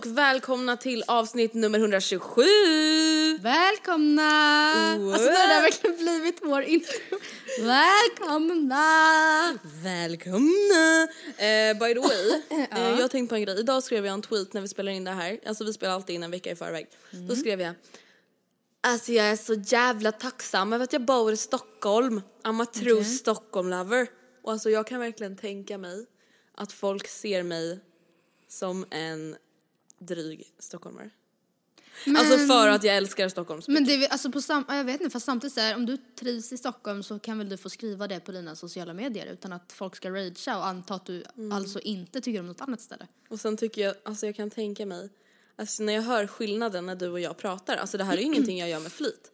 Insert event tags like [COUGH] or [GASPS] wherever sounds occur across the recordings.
Och välkomna till avsnitt nummer 127! Välkomna! Wow. Alltså det har där verkligen blivit vår intro. Välkomna! Välkomna! Eh, by the way, [COUGHS] eh, jag har tänkt på en grej. Idag skrev jag en tweet när vi spelar in det här. Alltså vi spelar alltid in en vecka i förväg. Då skrev jag Alltså jag är så jävla tacksam över att jag bor i Stockholm. I'm a true Stockholm lover. Och alltså jag kan verkligen tänka mig att folk ser mig som en dryg stockholmare. Alltså för att jag älskar Stockholm Men det är, alltså på sam, ja, jag vet inte, fast samtidigt så här, om du trivs i Stockholm så kan väl du få skriva det på dina sociala medier utan att folk ska ragea och anta att du Mm. alltså inte tycker om något annat ställe. Och sen tycker jag, alltså jag kan tänka mig, alltså när jag hör skillnaden när du och jag pratar, alltså det här är ju ingenting jag gör med flit.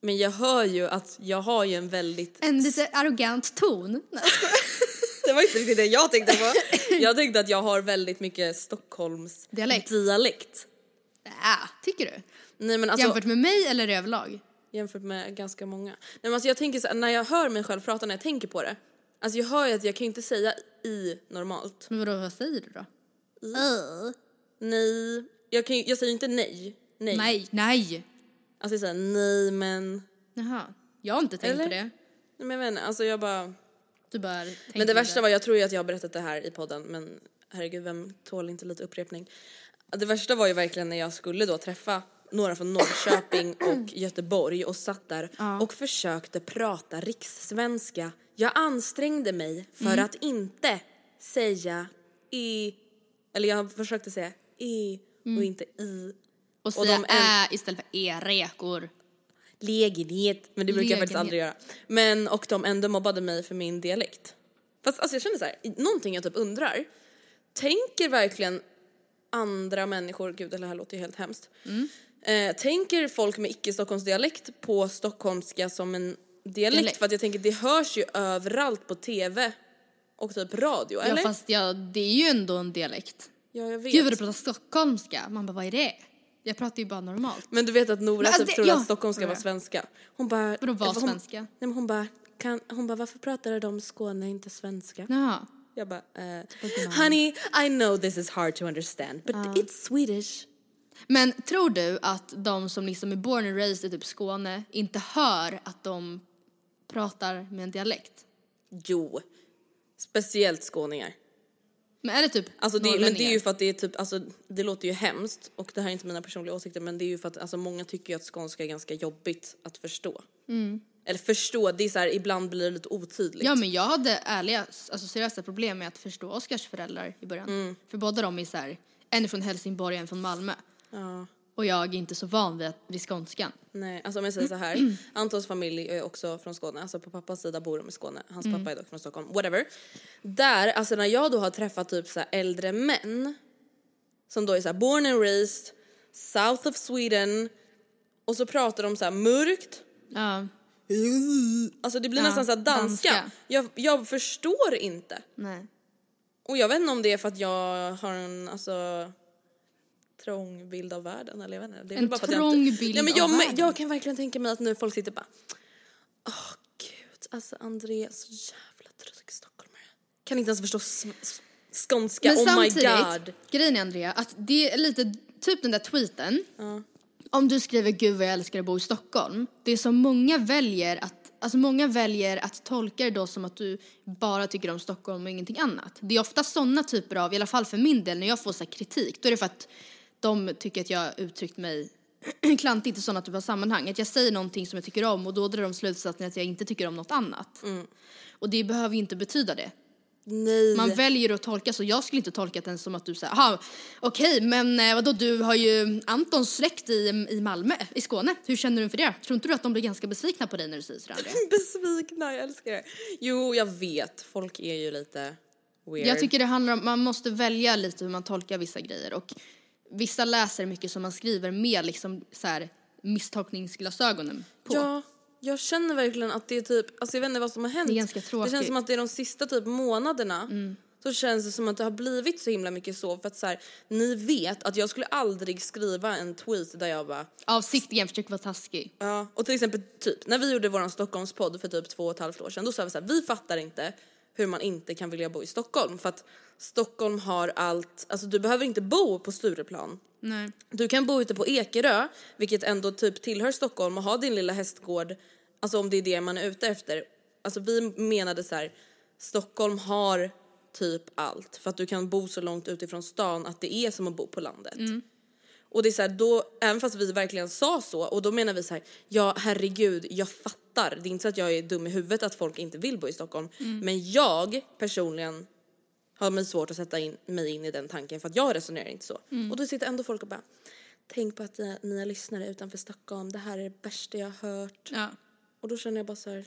Men jag hör ju att jag har ju en väldigt, En lite arrogant ton. Nej. [LAUGHS] det var inte riktigt det jag tänkte på. [LAUGHS] Jag tänkte att jag har väldigt mycket Stockholms Dialekt. dialekt. Äh, tycker du? Nej men alltså Jämfört med mig eller överlag? jämfört med ganska många. Nej men alltså jag tänker så här, när jag hör mig själv prata, när jag tänker på det. Alltså jag hör ju att jag kan ju inte säga i normalt. Men vadå, vad säger du då? Nej, jag, kan, ju- jag säger inte nej. Nej. Nej, nej! Alltså jag säger nej men, Jaha, jag har inte tänkt Eller? på det. nej men jag vet inte, alltså jag bara Du bara Men det värsta var, jag tror ju att jag har berättat det här i podden men herregud vem tål inte lite upprepning. Det värsta var ju verkligen när jag skulle då träffa några från Norrköping [COUGHS] och Göteborg och satt där och försökte prata rikssvenska. Jag ansträngde mig för att inte säga i, eller jag försökte säga i och inte i. Och säga de ä istället för e, rekor. Lägenhet, men det brukar jag faktiskt aldrig göra. Men, och de ändå mobbade mig för min dialekt. Fast alltså jag känner så här, någonting jag typ undrar. Tänker verkligen andra människor, gud det här låter ju helt hemskt. Mm. Eh, tänker folk med icke-stockholmsdialekt på stockholmska som en dialekt? Dialekt. För att jag tänker det hörs ju överallt på tv och typ radio, Ja eller? fast ja, det är ju ändå en dialekt. Ja jag vet. Gud vad du pratar stockholmska. Man bara vad är det? Jag pratar ju bara normalt. Men du vet att Nora Men alltså typ det- trodde ja. att stockholmska var svenska. Hon bara... Vadå var hon, svenska? Nej men hon bara, kan, hon bara varför pratar de Skåne inte svenska? Jaha. Jag bara, eh, honey I know this is hard to understand but it's Swedish. Men tror du att de som liksom är born and raised i typ Skåne inte hör att de pratar med en dialekt? Jo, speciellt skåningar. Men är det typ Alltså det, men det är ju för att det är typ, alltså det låter ju hemskt och det här är inte mina personliga åsikter men det är ju för att alltså många tycker ju att skånska är ganska jobbigt att förstå. Eller förstå, det är så här, ibland blir det lite otydligt. Ja men jag hade ärliga, alltså seriösa problem med att förstå Oskars föräldrar i början. Mm. För båda de är så här, en är från Helsingborg och en från Malmö. Ja. Och jag är inte så van vid, vid skånskan. Nej, alltså om jag säger så här. [CLEARS THROAT] Antons familj är också från Skåne, alltså på pappas sida bor de i Skåne. Hans pappa är dock från Stockholm, whatever. Där, alltså när jag då har träffat typ så äldre män som då är så här born and raised, south of Sweden och så pratar de så här mörkt. Ja, Alltså det blir Ja, nästan så danska. danska. Jag, jag förstår inte. nej. Och jag vet inte om det är för att jag har en alltså trång bild av världen eller jag vet inte. Det är En bara att jag trång inte... bild Nej, men av jag, världen? jag kan verkligen tänka mig att nu folk sitter bara Åh gud, alltså André är så jävla dryg stockholmare. Kan inte ens förstå skånska, Men oh my god. grejen är Andrea, att det är lite typ den där tweeten. Om du skriver gud vad jag älskar att bo i Stockholm. Det är som många väljer att, alltså många väljer att tolka det då som att du bara tycker om Stockholm och ingenting annat. Det är ofta sådana typer av, i alla fall för min del, när jag får så här kritik, då är det för att de tycker att jag uttryckt mig [CLEARS THROAT] klantigt i sådana typer av sammanhang. Att jag säger någonting som jag tycker om och då drar de slutsatsen att jag inte tycker om något annat. Och det behöver ju inte betyda det. Nej. Man väljer att tolka så. Jag skulle inte tolka den som att du säger, jaha, okej, men eh, vadå, du har ju Antons släkt i, i Malmö, i Skåne. Hur känner du för det? Tror inte du att de blir ganska besvikna på dig när du säger sådär? [LAUGHS] Besvikna, jag älskar det. Jo, jag vet. Folk är ju lite weird. Jag tycker det handlar om, man måste välja lite hur man tolkar vissa grejer och vissa läser mycket som man skriver med liksom så här misstolkningsglasögonen på. Ja, jag känner verkligen att det är typ, alltså jag vet inte vad som har hänt. Det är ganska Det tråkigt. känns som att det är de sista typ månaderna så känns det som att det har blivit så himla mycket så för att så här, ni vet att jag skulle aldrig skriva en tweet där jag bara Avsiktligen försöker vara taskig. Ja, och till exempel typ när vi gjorde våran Stockholmspodd för typ två och ett halvt år sedan då sa vi så här, vi fattar inte hur man inte kan vilja bo i Stockholm för att Stockholm har allt, alltså du behöver inte bo på Stureplan. Nej. Du kan bo ute på Ekerö, vilket ändå typ tillhör Stockholm och ha din lilla hästgård, alltså om det är det man är ute efter. Alltså vi menade så här, Stockholm har typ allt för att du kan bo så långt utifrån stan att det är som att bo på landet. Och det är så här, då, även fast vi verkligen sa så, och då menar vi så här, ja herregud, jag fattar. Det är inte så att jag är dum i huvudet att folk inte vill bo i Stockholm. Men jag personligen har mig svårt att sätta in, mig in i den tanken för att jag resonerar inte så. Och då sitter ändå folk och bara, tänk på att eh, mina lyssnare utanför Stockholm, det här är det värsta jag har hört. Ja. Och då känner jag bara så här,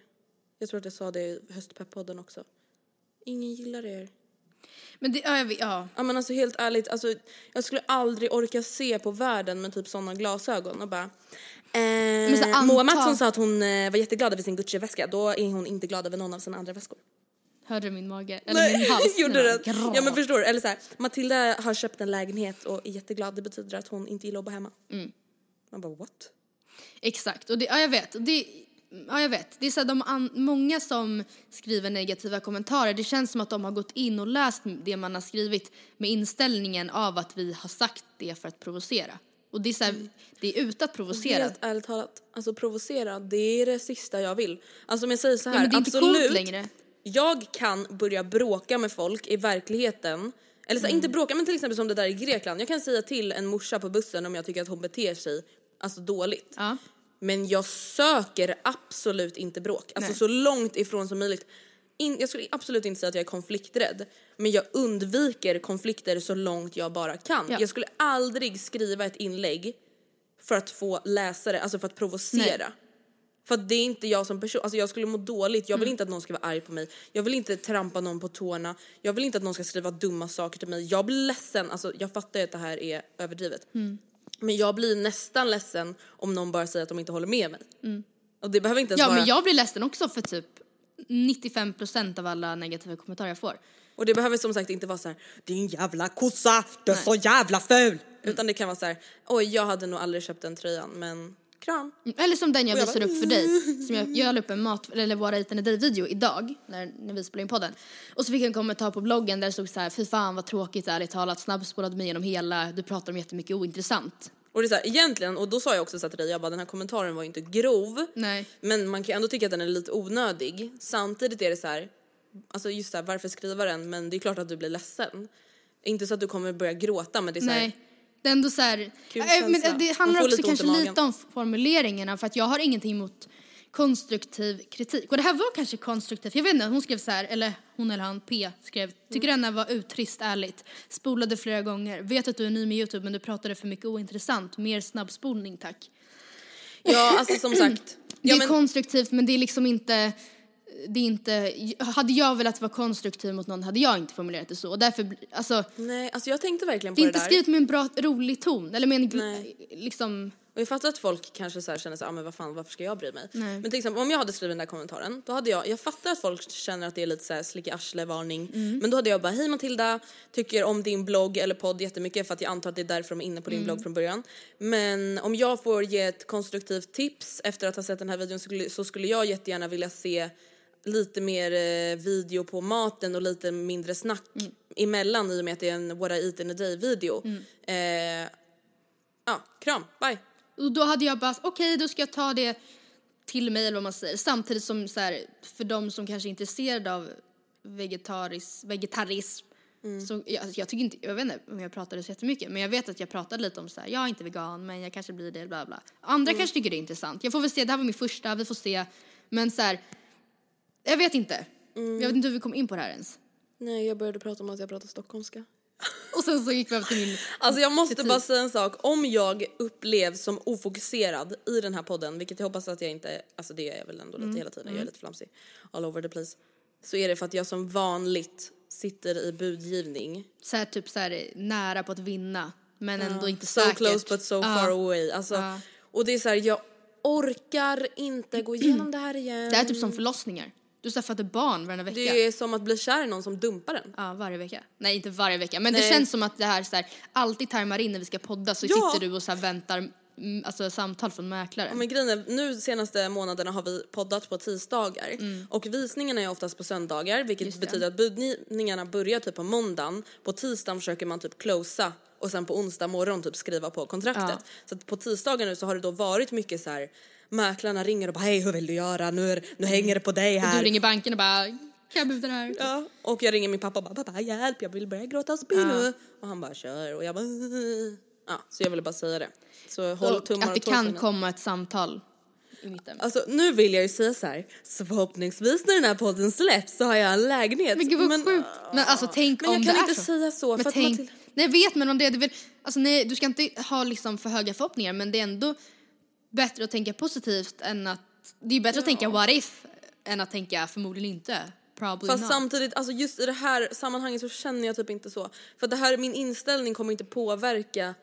jag tror att jag sa det i höstpepp-podden också. Ingen gillar er. Men det, ja, jag vet, ja. Ja men alltså helt ärligt, alltså, jag skulle aldrig orka se på världen med typ sådana glasögon och bara eh, anta- Moa Mattsson sa att hon eh, var jätteglad över sin Gucci-väska, då är hon inte glad över någon av sina andra väskor. Hörde du min mage? Eller min [LAUGHS] hals? gjorde. Grrr. Ja men förstår du, eller så här, Matilda har köpt en lägenhet och är jätteglad, det betyder att hon inte gillar att bo hemma. Mm. Man bara what? Exakt, och det, ja jag vet. Det, ja jag vet. Det är så här, de an, många som skriver negativa kommentarer, det känns som att de har gått in och läst det man har skrivit med inställningen av att vi har sagt det för att provocera. Och det är så här, det är ute att provocera. Helt ärligt talat, alltså provocera, det är det sista jag vill. Alltså om jag säger så här, Ja, men det är inte absolut. coolt längre. Jag kan börja bråka med folk i verkligheten. Eller så, Mm. inte bråka men till exempel som det där i Grekland. Jag kan säga till en morsa på bussen om jag tycker att hon beter sig alltså dåligt. Ja. Men jag söker absolut inte bråk. Alltså Nej. så långt ifrån som möjligt. In, jag skulle absolut inte säga att jag är konflikträdd. Men jag undviker konflikter så långt jag bara kan. Ja. Jag skulle aldrig skriva ett inlägg för att få läsare, alltså för att provocera. Nej. För att det är inte jag som person, alltså jag skulle må dåligt, jag vill Mm. inte att någon ska vara arg på mig, jag vill inte trampa någon på tårna, jag vill inte att någon ska skriva dumma saker till mig. Jag blir ledsen, alltså jag fattar ju att det här är överdrivet. Mm. Men jag blir nästan ledsen om någon bara säger att de inte håller med mig. Och det behöver inte ens Mm. Ja vara, men jag blir ledsen också för typ 95% av alla negativa kommentarer jag får. och det behöver som sagt inte vara så här: din jävla kossa, du är så jävla ful. Utan det kan vara så här: oj jag hade nog aldrig köpt den tröjan men kram. Eller som den jag jag visade upp för dig. Som jag, jag la upp en mat, eller våra Eat and video idag när, när vi spelade in podden. Och så fick jag en kommentar på bloggen där det stod så här, fy fan vad tråkigt ärligt talat, snabbspolade mig genom hela, du pratar om jättemycket ointressant. Och det är så här, egentligen, och då sa jag också så till dig, jag bara den här kommentaren var ju inte grov. Nej. Men man kan ändå tycka att den är lite onödig. Samtidigt är det så här, alltså just så här, varför skriva den men det är klart att du blir ledsen. Inte så att du kommer börja gråta men det är så här, Nej. Det är ändå så här, äh, men det handlar också lite kanske lite om formuleringarna för att jag har ingenting emot konstruktiv kritik. Och det här var kanske konstruktivt, jag vet inte, hon skrev så här, eller hon eller han, P, skrev, tycker Mm. denna var uttrist ärligt, spolade flera gånger, vet att du är ny med YouTube men du pratade för mycket ointressant, mer snabbspolning tack. Ja alltså som sagt. [CLEARS THROAT] Det Ja, är men, konstruktivt men det är liksom inte, det är inte, hade jag velat vara konstruktiv mot någon hade jag inte formulerat det så. Och därför, alltså, nej alltså jag tänkte verkligen på det är det, inte där. skrivet med en bra, rolig ton. Eller med en, Nej. liksom, Och jag fattar att folk kanske så här känner så här, ah, men vad fan varför ska jag bry mig? Nej. Men till exempel om jag hade skrivit den där kommentaren, då hade jag, jag fattar att folk känner att det är lite så här arsle varning. Mm. Men då hade jag bara, hej Matilda, tycker om din blogg eller podd jättemycket för att jag antar att det är därför de är inne på din Mm. blogg från början. Men om jag får ge ett konstruktivt tips efter att ha sett den här videon så skulle, så skulle jag jättegärna vilja se lite mer eh, video på maten och lite mindre snack Mm. emellan i och med att det är en What I Eat in a Day video. Mm. Eh, ja, kram, bye. Och då hade jag bara, okej då ska jag ta det till mig eller vad man säger. Samtidigt som så här, för de som kanske är intresserade av vegetaris, vegetarism. Så jag, alltså, jag tycker inte, jag vet inte om jag pratade så jättemycket men jag vet att jag pratade lite om så här, jag är inte vegan men jag kanske blir det, bla bla. Andra kanske tycker det är intressant. Jag får väl se, det här var min första, vi får se. Men så här, jag vet inte. Jag vet inte hur vi kom in på det här ens. Nej, jag började prata om att jag pratar stockholmska. [LAUGHS] Och sen så gick vi över till min, Alltså jag måste Kritik. bara säga en sak. Om jag upplevs som ofokuserad i den här podden, vilket jag hoppas att jag inte, alltså det är jag väl ändå lite hela tiden, jag är lite flamsig, all over the place. Så är det för att jag som vanligt sitter i budgivning. så här, typ så här, nära på att vinna men ändå inte So säkert. close but so Ja. far away. Alltså, Ja. Och det är så här, jag orkar inte gå igenom det här igen. [CLEARS THROAT] Det är typ som förlossningar. Du föder barn varannan vecka. Det är som att bli kär i någon som dumpar en. Ja, varje vecka. Nej, inte varje vecka. Men det Nej. känns som att det här, så här alltid tajmar in när vi ska podda så Ja. sitter du och så här väntar mm, alltså, samtal från mäklaren. Ja, men grejen är, nu senaste månaderna har vi poddat på tisdagar och visningarna är oftast på söndagar vilket Mm. Det. betyder att budgivningarna börjar typ på måndagen. På tisdagen försöker man typ closa och sen på onsdag morgon typ skriva på kontraktet. Ja. Så på tisdagar nu så har det då varit mycket så här mäklarna ringer och bara hej hur vill du göra nu, är- nu hänger det på dig och här. du ringer banken och bara, kan jag buda det här? Ja, och jag ringer min pappa och bara pappa hjälp jag vill börja gråta och spy Ja. nu. Och han bara kör och jag bara ja så jag ville bara säga det. Så håll Och tummar att det och tår för kan komma ett samtal. Alltså nu vill jag ju säga så här, så förhoppningsvis när den här podden släpps så har jag en lägenhet. Men gud vad sjukt. Men alltså tänk Men om jag det kan är inte så. säga så, Men för att tänk, Matilda- nej jag vet men om det, det är väl, alltså nej du ska inte ha liksom för höga förhoppningar men det är ändå bättre att tänka positivt än att, det är bättre att tänka what if än att tänka förmodligen inte. Probably Fast not. samtidigt, alltså just i det här sammanhanget så känner jag typ inte så. För det här, min inställning kommer inte påverka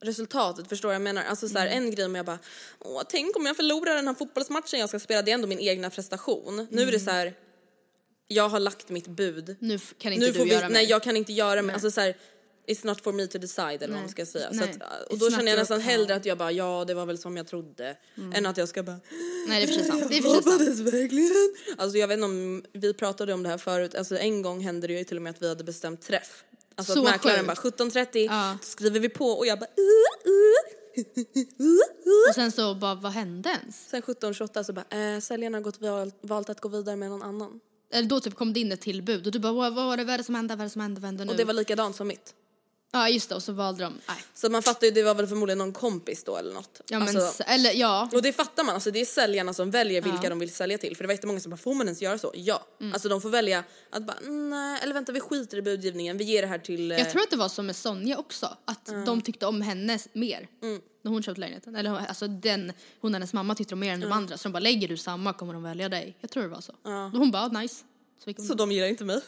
resultatet, förstår du jag menar? Alltså så här, Mm. en grej om jag bara, åh tänk om jag förlorar den här fotbollsmatchen jag ska spela, det är ändå min egna prestation. Nu är det så här, jag har lagt mitt bud. Nu kan inte nu du vi, göra nej mer. jag kan inte göra mer, alltså så här, It's not for me to decide eller vad man ska säga. Så att, och då känner jag nästan hellre att jag bara ja det var väl som jag trodde. Än att jag ska bara Nej det är för sig sant. Det är hoppades verkligen. Alltså jag vet inte om vi pratade om det här förut, alltså en gång hände det ju till och med att vi hade bestämt träff. Alltså Så att mäklaren bara 17.30, Ja. skriver vi på och jag bara uh, uh. Och sen så bara, vad hände ens? Sen 17.28 så bara äh, säljarna har gått, valt att gå vidare med någon annan. Eller då typ kom det in ett tillbud och du bara, vad vad var det, vad är det som hände, vad är det som hände, vad hände nu? Och det var likadant som mitt. Ja just det och så valde de, nej. Så man fattar ju, det var väl förmodligen någon kompis då eller något. Ja men, alltså, eller ja. och det fattar man, alltså det är säljarna som väljer vilka Ja. de vill sälja till. För det var jättemånga som bara, får man ens göra så? Ja. Alltså de får välja att bara, nej, eller vänta vi skiter i budgivningen, vi ger det här till... eh, Jag tror att det var som med Sonja också, att de tyckte om henne mer. Mm. När hon köpte lägenheten. Eller alltså den, hon och hennes mamma tyckte om mer än de andra. Så de bara, lägger du samma kommer de välja dig. Jag tror det var så. Och hon bara, nice. Så, vi kom Så de gillar inte mig.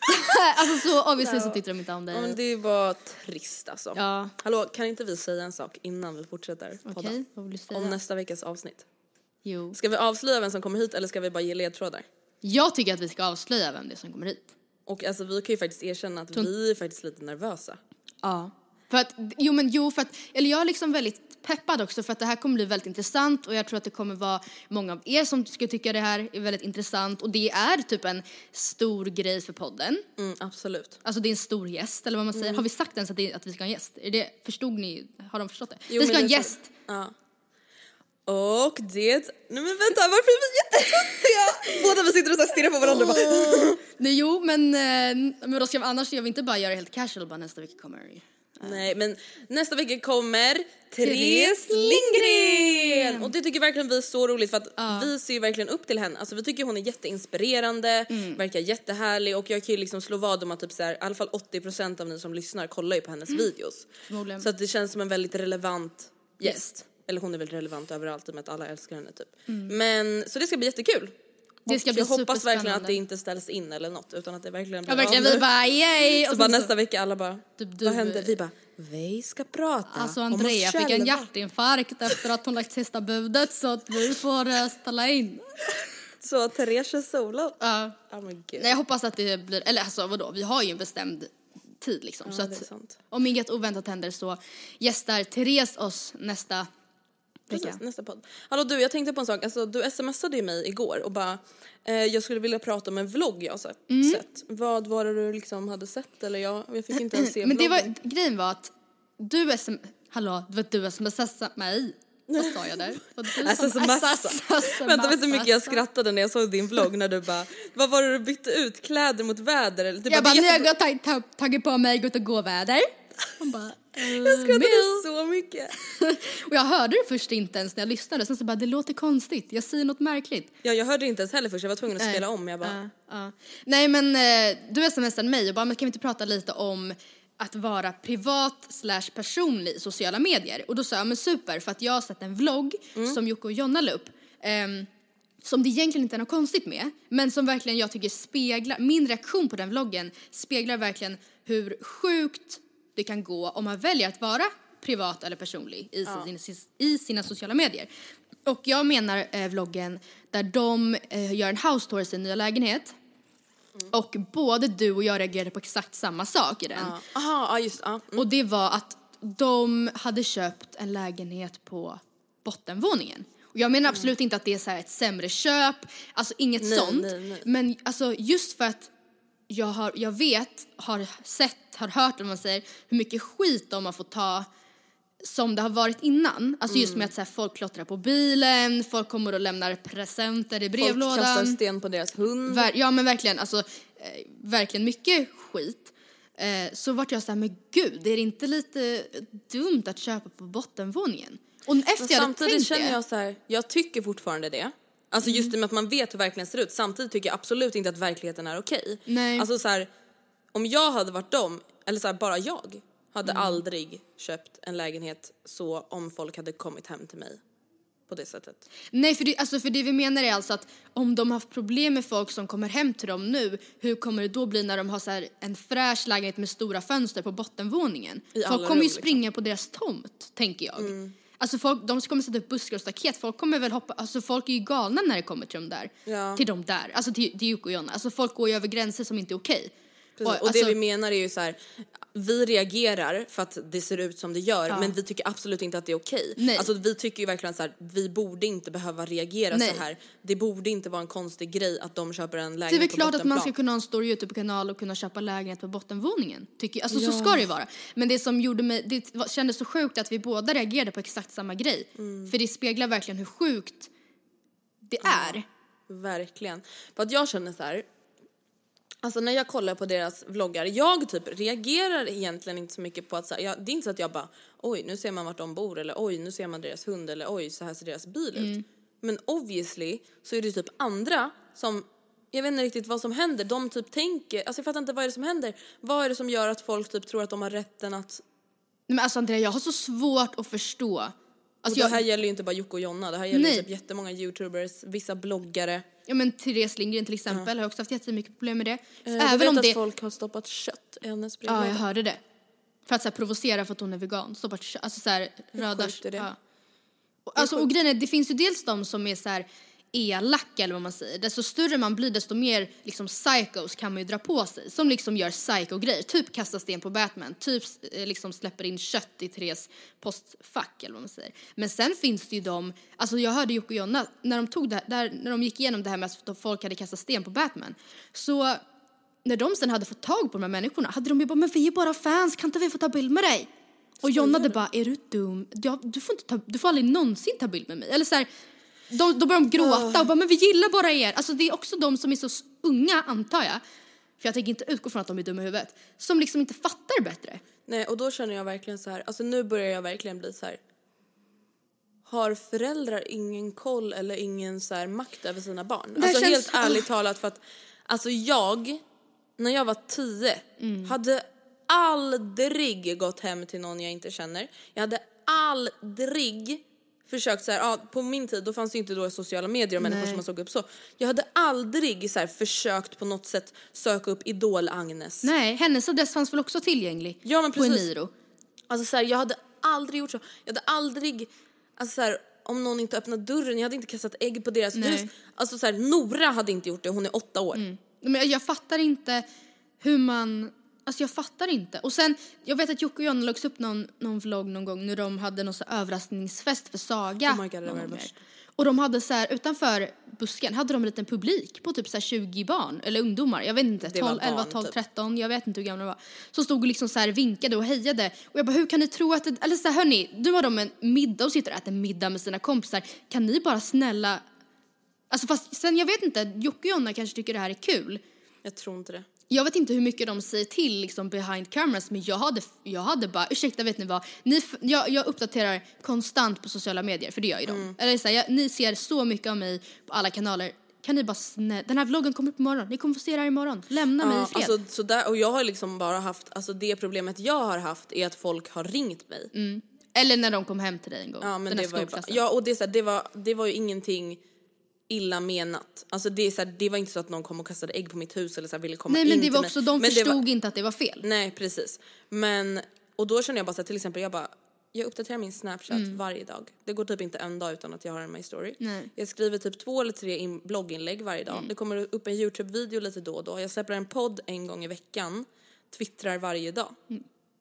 [LAUGHS] alltså så obviously så tyckte de inte om dig. Ja, men det var trist alltså. Ja. Hallå, kan inte vi säga en sak innan vi fortsätter? Okej, vad vill du säga? Om nästa veckas avsnitt. Jo. Ska vi avslöja vem som kommer hit eller ska vi bara ge ledtrådar? Jag tycker att vi ska avslöja vem det är som kommer hit. Och alltså vi kan ju faktiskt erkänna att vi är faktiskt lite nervösa. Ja. För att, jo men jo för att, eller jag är liksom väldigt peppad också för att det här kommer bli väldigt intressant och jag tror att det kommer vara många av er som ska tycka det här är väldigt intressant och det är typ en stor grej för podden. Mm, absolut. Alltså det är en stor gäst eller vad man säger. Har vi sagt ens att, det, att vi ska ha en gäst? Är det, förstod ni, har de förstått det? Jo, vi ska ha en det gäst. Ja. Och det... Nej men vänta, varför är vi jättetöntiga? Båda vi sitter och så stirrar på varandra bara... [LAUGHS] Nej jo men, eh, men då ska vi, annars ska vi inte bara göra det helt casual bara nästa vecka kommer Nej men nästa vecka kommer Therese Lindgren! Och det tycker verkligen vi är så roligt för att vi ser ju verkligen upp till henne. Alltså vi tycker hon är jätteinspirerande, verkar jättehärlig och jag kan ju liksom slå vad om att typ så här, i alla fall 80% av ni som lyssnar kollar ju på hennes videos. Förmodligen. Så att det känns som en väldigt relevant gäst. Eller hon är väl relevant överallt i och med att alla älskar henne typ. Men så det ska bli jättekul. Det ska Och bli jag hoppas verkligen att det inte ställs in eller något utan att det verkligen blir Ja verkligen vi bara yay! Så Och bara nästa vecka alla bara, Typ du- vad hände? Vi bara, vi ska prata Alltså Andrea fick en själva." hjärtinfarkt efter att hon lagt sista budet så att vi får uh, ställa in. Så Therese solo. Ja. Gud. Nej jag hoppas att det blir, eller alltså vadå, vi har ju en bestämd tid liksom. så Ja, är att om inget oväntat händer så gästar Therese oss nästa vecka. Precis, nästa podd. Hallå du, jag tänkte på en sak. Alltså, du smsade ju mig igår och bara, eh, jag skulle vilja prata om en vlogg jag har sett. Mm. sett. Vad var det du liksom hade sett eller jag, jag fick inte ens se [CLEARS THROAT] Men det vloggen. var, grejen var att du sm... Hallå, det var du smsade mig. Vad sa jag där? Alltså, som- massa. Vänta, vet du hur mycket jag skrattade när jag såg din vlogg när du bara, vad var det du bytte ut kläder mot väder? Eller, Jag bara, "Det nu har jag jättebra." gått, tag, tag, tagit på mig gått och gå-väder. Hon bara, [LAUGHS] Jag skrattade så mycket. [LAUGHS] Och jag hörde det först inte ens när jag lyssnade, sen så bara det låter konstigt, jag säger något märkligt. Ja, jag hörde inte ens heller först, jag var tvungen att spela om. Jag bara, Ja, ja. Nej men eh, du smsade mig och bara, men kan vi inte prata lite om att vara privat slash personlig i sociala medier? Och då sa jag, men super, för att jag har sett en vlogg som Jocke och Jonna la upp. ehm, som det egentligen inte är något konstigt med, men som verkligen jag tycker speglar, min reaktion på den vloggen speglar verkligen hur sjukt det kan gå om man väljer att vara privat eller personlig i, sin, i sina sociala medier. Och jag menar eh, vloggen där de eh, gör en house tour i sin nya lägenhet. Och både du och jag reagerade på exakt samma sak i den. ja. aha, ja just ja. Mm. Och det var att de hade köpt en lägenhet på bottenvåningen. Och jag menar absolut inte att det är så här ett sämre köp, alltså inget Nej, sånt. nej, nej. Men alltså just för att jag, har, jag vet, har sett, har hört om man säger, hur mycket skit de har fått ta som det har varit innan. Alltså just med att så här, folk klottrar på bilen, folk kommer och lämnar presenter i Folk kastar brevlådan. sten på deras hund. Ver- ja men verkligen, alltså eh, verkligen mycket skit. Eh, så vart jag så här, men gud, är det inte lite dumt att köpa på bottenvåningen? Och efter jag hade samtidigt tänkt känner det, jag så här, jag tycker fortfarande det. Alltså just det med att man vet hur verkligheten ser ut. Samtidigt tycker jag absolut inte att verkligheten är okej. Nej. Alltså så här, om jag hade varit dem, eller så här, bara jag, hade Mm. aldrig köpt en lägenhet så om folk hade kommit hem till mig på det sättet. Nej, för det, alltså för det vi menar är alltså att om de har haft problem med folk som kommer hem till dem nu, hur kommer det då bli när de har så här en fräsch lägenhet med stora fönster på bottenvåningen? I folk kommer ju rum, liksom. springa på deras tomt, tänker jag. Alltså folk, de kommer sätta upp buskar och staket, folk kommer väl hoppa, alltså folk är ju galna när det kommer till dem där. Ja. Till dem där, alltså till, till Jocke och Jonna. Alltså folk går ju över gränser som inte är okej. Precis. Och, alltså- det vi menar är ju så här, vi reagerar för att det ser ut som det gör men vi tycker absolut inte att det är okej. Nej. Alltså vi tycker ju verkligen så här, vi borde inte behöva reagera Nej. så här. Det borde inte vara en konstig grej att de köper en Det är lägenhet väl på klart att man ska kunna ha en stor Youtube-kanal och kunna köpa lägenhet på bottenvåningen. Tycker jag. Alltså så ska det ju vara. Men det som gjorde mig, det kändes så sjukt att vi båda reagerade på exakt samma grej. Mm. För det speglar verkligen hur sjukt det är. Verkligen. För att jag känner så här. Alltså när jag kollar på deras vloggar, jag typ reagerar egentligen inte så mycket på att så här, jag, det är inte så att jag bara oj nu ser man vart de bor eller oj nu ser man deras hund eller oj så här ser deras bil ut. Men obviously så är det typ andra som jag vet inte riktigt vad som händer. De typ tänker, alltså jag fattar inte vad är det som händer. Vad är det som gör att folk typ tror att de har rätten att, Nej, Men alltså Andrea, jag har så svårt att förstå. och Alltså det här jag, gäller ju inte bara Jocke och Jonna, det här gäller Nej. typ jättemånga youtubers, vissa bloggare. Ja men Therese Lindgren till exempel har också haft jättemycket problem med det. Eh, Även vet om att det... folk har stoppat kött i hennes Ja, jag hörde det. För att så här, provocera för att hon är vegan. Stoppa kö- alltså så här, röda... sjukt är det? Ja. Och, alltså, och grejen är, det finns ju dels de som är så här elaka eller vad man säger. Desto större man blir desto mer liksom psychos kan man ju dra på sig. Som liksom gör psycho-grejer. Typ kastar sten på Batman. Typ eh, liksom släpper in kött i Therese postfack eller vad man säger. Men sen finns det ju de, alltså jag hörde Jocke och Jonna när de tog det här, där, när de gick igenom det här med att folk hade kastat sten på Batman. Så när de sen hade fått tag på de här människorna hade de ju bara, men vi är bara fans, kan inte vi få ta bild med dig? Och Jonna hade bara, är du dum? Du, du, får inte ta, du får aldrig någonsin ta bild med mig. Eller så här, då, då börjar de gråta och bara, men vi gillar bara er. Alltså det är också de som är så unga, antar jag. För jag tänker inte utgå från att de är dumma i huvudet. Som liksom inte fattar bättre. Nej, och då känner jag verkligen så här, alltså nu börjar jag verkligen bli så här. Har föräldrar ingen koll eller ingen så här makt över sina barn? här Alltså känns- helt ärligt talat för att, alltså jag, när jag var tio, Mm. hade aldrig gått hem till någon jag inte känner. Jag hade aldrig försökt så här, ja, på min tid då fanns det inte då sociala medier och människor Nej. som man såg upp så. Jag hade aldrig så här försökt på något sätt söka upp Idol-Agnes. Nej, hennes adress fanns väl också tillgänglig Ja, men på precis. Eniro. Alltså så här, jag hade aldrig gjort så. Jag hade aldrig, alltså så här, om någon inte öppnade dörren, jag hade inte kastat ägg på deras Nej. hus. Alltså så här, Nora hade inte gjort det, hon är åtta år. Men jag, jag fattar inte hur man... Alltså jag fattar inte. Och sen, jag vet att Jocke och Jonna lades upp någon, någon vlogg någon gång när de hade någon så överraskningsfest för Saga. Oh my God, det var det. Och de hade så här, utanför busken hade de en liten publik på typ så här 20 barn, eller ungdomar, jag vet inte, Det var 12, 11, barn, 12, typ. 13, jag vet inte hur gamla de var. Som stod och liksom så här vinkade och hejade. Och jag bara, hur kan ni tro att det, eller så här, hörni, nu har de en middag och sitter och äter middag med sina kompisar. Kan ni bara snälla, alltså fast sen jag vet inte, Jocke och Jonna kanske tycker det här är kul. Jag tror inte det. Jag vet inte hur mycket de säger till liksom behind cameras men jag hade, jag hade bara, ursäkta vet ni vad, ni, jag, jag uppdaterar konstant på sociala medier för det gör ju de. Mm. Eller så här, jag, ni ser så mycket av mig på alla kanaler. Kan ni bara snä, den här vloggen kommer upp imorgon, ni kommer få se det här imorgon. Lämna mig i Ja, fred. alltså, så där, och jag har liksom bara haft, alltså det problemet jag har haft är att folk har ringt mig. Eller när de kom hem till dig en gång. Ja men det var, ju bara, ja och det, så här, det, var, det var ju ingenting illa menat. Alltså det, är så här, det var inte så att någon kom och kastade ägg på mitt hus eller så ville komma Nej in men det var också, de förstod var- inte att det var fel. Nej precis. Men, och då känner jag bara så här, till exempel jag bara, jag uppdaterar min snapchat varje dag. Det går typ inte en dag utan att jag har en my story. Nej. Jag skriver typ två eller tre in, blogginlägg varje dag. Det kommer upp en Youtube-video lite då och då. Jag släpper en podd en gång i veckan. Twittrar varje dag.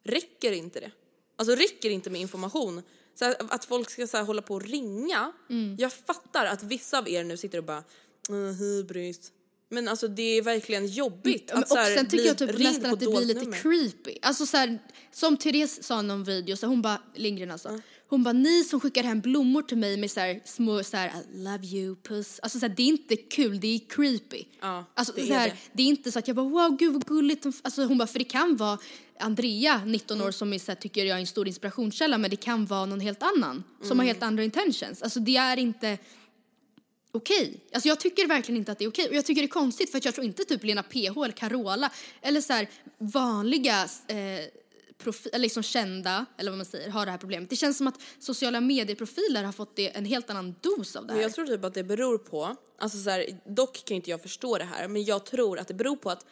Räcker inte det? Alltså räcker inte med information? Så här, att folk ska så hålla på och ringa. Jag fattar att vissa av er nu sitter och bara, uh, hybris. Men alltså det är verkligen jobbigt men att så och här, sen tycker jag typ nästan att det blir lite nummer. creepy. Alltså så här, som Therese sa i någon video, så hon bara, Lindgren alltså, hon bara ni som skickar hem blommor till mig med så här, små så här, I love you, puss. Alltså så här, det är inte kul, det är creepy. Ja, alltså, det så är här, det. det är inte så att jag bara wow gud vad gulligt. Alltså hon bara, för det kan vara Andrea, 19 Mm. år, som är, så här, tycker jag är en stor inspirationskälla, men det kan vara någon helt annan som Mm. har helt andra intentions. Alltså det är inte okej. Alltså jag tycker verkligen inte att det är okej. Och jag tycker det är konstigt för att jag tror inte typ Lena PH eller Carola eller så här vanliga eh, profi- liksom kända, eller vad man säger, har det här problemet. Det känns som att sociala medieprofiler har fått det, en helt annan dos av det Men här. jag tror typ att det beror på, alltså så här, dock kan inte jag förstå det här, men jag tror att det beror på att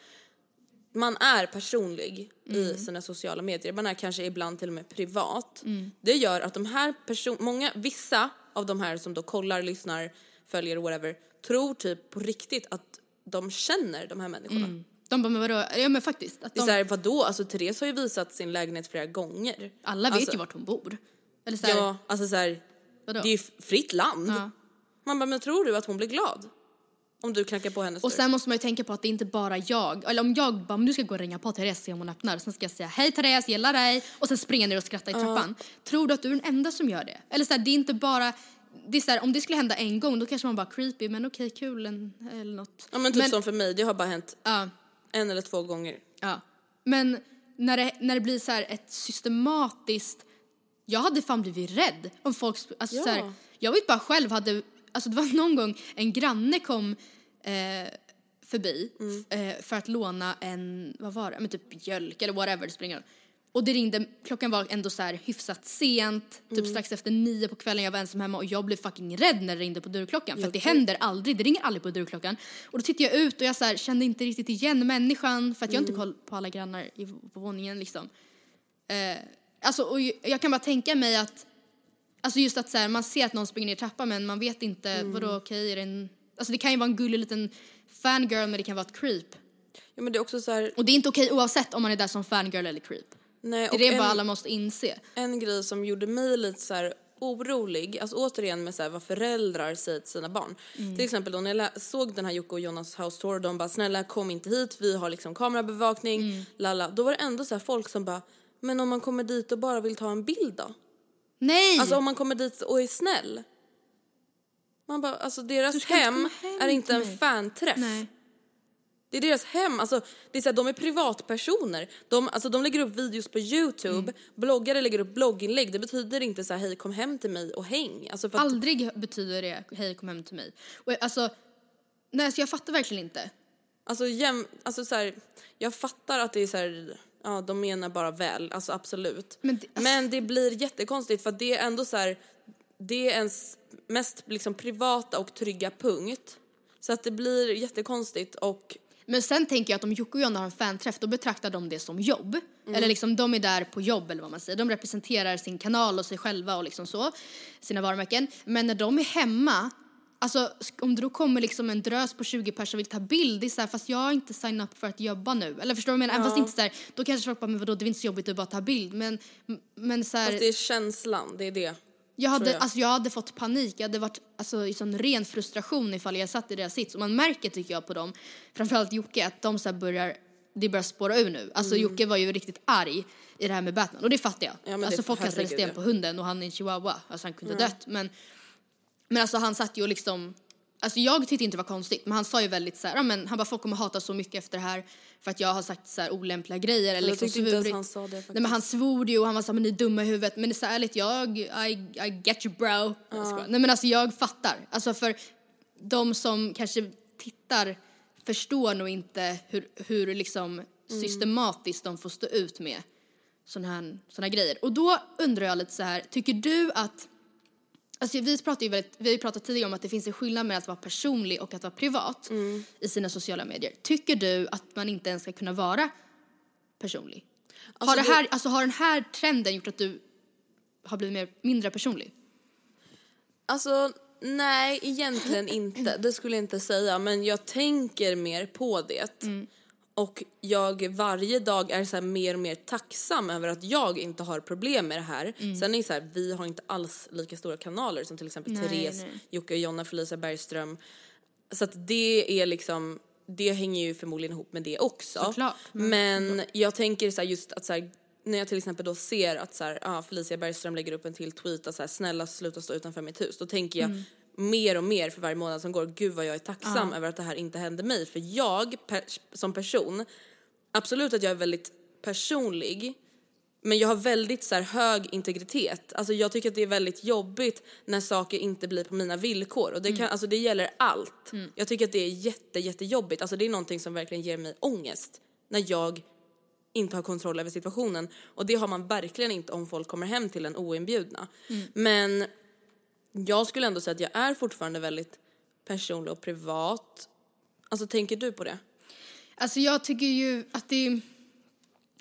man är personlig i sina sociala medier, man är kanske ibland till och med privat. Det gör att de här person, många, vissa av de här som då kollar, lyssnar, följer whatever, tror typ på riktigt att de känner de här människorna. De bara, men vadå? Ja men faktiskt. Att Det är de, såhär, vadå? Alltså Therese har ju visat sin lägenhet flera gånger. alla vet alltså, ju vart hon bor. Eller så här, Ja, alltså såhär, det är ju fritt land. Ja. Man bara, men tror du att hon blir glad? Om du knackar på hennes Och dörr? sen måste man ju tänka på att det är inte bara jag, eller om jag bara, men du ska gå och ringa på Therese se om hon öppnar, sen ska jag säga hej Therese, gillar dig, och sen springer ner och skrattar i trappan. Tror du att du är den enda som gör det? Eller så här, det är inte bara, det är så här, om det skulle hända en gång då kanske man bara creepy, men okej kul en, eller något. Ja men typ som för mig, det har bara hänt Ja, en eller två gånger. ja. Men när det, när det blir så här ett systematiskt, jag hade fan blivit rädd om folk, alltså Ja. så här, jag vet bara själv hade, alltså det var [LAUGHS] någon gång en granne kom eh, förbi Mm. eh, för att låna en, vad var det, men typ mjölk eller whatever, det spelar ingen roll. Och det ringde, klockan var ändå så här hyfsat sent, Mm. typ strax efter nio på kvällen, jag var ensam hemma och jag blev fucking rädd när det ringde på dörrklockan för att det händer aldrig, det ringer aldrig på dörrklockan. Och då tittade jag ut och jag så här, kände inte riktigt igen människan för att jag har inte koll på alla grannar i, på våningen liksom. Eh, alltså och jag kan bara tänka mig att, alltså just att så här, man ser att någon springer ner trappan men man vet inte, vadå okej är det en, alltså det kan ju vara en gullig liten fangirl men det kan vara ett creep. Ja men det är också så här, Och det är inte okej oavsett om man är där som fangirl eller creep. Nej Det är det en, bara alla måste inse. en grej som gjorde mig lite så här orolig, alltså återigen med så här vad föräldrar säger till sina barn. Mm. Till exempel då när jag såg den här Jocke och Jonas house tour, de bara snälla kom inte hit, vi har liksom kamerabevakning, Mm. lalla. Då var det ändå så folk som bara Men om man kommer dit och bara vill ta en bild då? Nej! Alltså om man kommer dit och är snäll. Man bara, alltså deras hem, hem är inte en mig. fanträff. Nej. Det är deras hem, alltså det är så här, de är privatpersoner. De, alltså, de lägger upp videos på Youtube, Mm. bloggare lägger upp blogginlägg. Det betyder inte så här, hej kom hem till mig och häng. Alltså att, Aldrig betyder det hej kom hem till mig. Och alltså, nej så jag fattar verkligen inte. alltså, jäm, alltså så här, jag fattar att det är så här, ja de menar bara väl, alltså absolut. Men det- alltså- Men det blir jättekonstigt för det är ändå så här, det är ens mest liksom privata och trygga punkt. Så att det blir jättekonstigt och Men sen tänker jag att om Jocke och Jonna har en fanträff då betraktar de det som jobb. Eller liksom de är där på jobb eller vad man säger. De representerar sin kanal och sig själva och liksom så. Sina varumärken. Men när de är hemma Alltså om det då kommer liksom en drös på 20 personer och vill ta bild, det är så här, fast jag har inte signat upp för att jobba nu. Eller förstår du vad jag menar? Även fast inte så här, då kanske folk bara, men vadå det är inte så jobbigt att bara ta bild. Men, men så här, fast det är känslan, det är det. Jag hade, jag. Alltså jag hade fått panik, jag hade varit alltså, i sån ren frustration ifall jag satt i deras sits. Och man märker tycker jag på dem, framförallt Jocke, att de så börjar, det börjar spåra ur nu. Alltså Jocke var ju riktigt arg i det här med Batman och det fattar jag. Mm. men alltså det- folk kastade sten ja. på hunden och han är en chihuahua, alltså han kunde dött. Men, men alltså han satt ju och liksom, alltså jag tyckte inte det var konstigt men han sa ju väldigt så här, ja men han bara folk kommer hata så mycket efter det här för att jag har sagt så här olämpliga grejer eller Jag liksom tyckte inte ens han sa det faktiskt. Nej men han svor ju och han var såhär, men ni är dumma i huvudet. Men det är så ärligt, jag, I, I get you bro. Skojar. Nej men alltså jag fattar. Alltså för de som kanske tittar förstår nog inte hur, hur liksom systematiskt de får stå ut med såna här, här grejer. Och då undrar jag lite så här, tycker du att Alltså vi, pratar ju väldigt, vi har ju pratat tidigare om att det finns en skillnad mellan att vara personlig och att vara privat i sina sociala medier. Tycker du att man inte ens ska kunna vara personlig? har, Alltså, det här, alltså har den här trenden gjort att du har blivit mer, mindre personlig? Alltså nej, egentligen inte. Det skulle jag inte säga. Men jag tänker mer på det. Och jag varje dag är så mer och mer tacksam över att jag inte har problem med det här. Sen är det så här, vi har inte alls lika stora kanaler som till exempel Nej, Therese, nej. Jocke och Jonna, Felicia Bergström. Så att det är liksom, det hänger ju förmodligen ihop med det också. Såklart. Men jag tänker så just att så här, när jag till exempel då ser att så här, ah, Felicia Bergström lägger upp en till tweet att så här, snälla sluta stå utanför mitt hus. Då tänker jag Mm. Mer och mer för varje månad som går, gud vad jag är tacksam över att det här inte hände mig. För jag per, som person, absolut att jag är väldigt personlig men jag har väldigt så här, hög integritet. Alltså jag tycker att det är väldigt jobbigt när saker inte blir på mina villkor. Och det, kan, alltså det gäller allt. Jag tycker att det är jätte, jättejobbigt. Alltså det är någonting som verkligen ger mig ångest. När jag inte har kontroll över situationen. Och det har man verkligen inte om folk kommer hem till en oinbjudna. Men jag skulle ändå säga att jag är fortfarande väldigt personlig och privat. Alltså tänker du på det? Alltså jag tycker ju att det är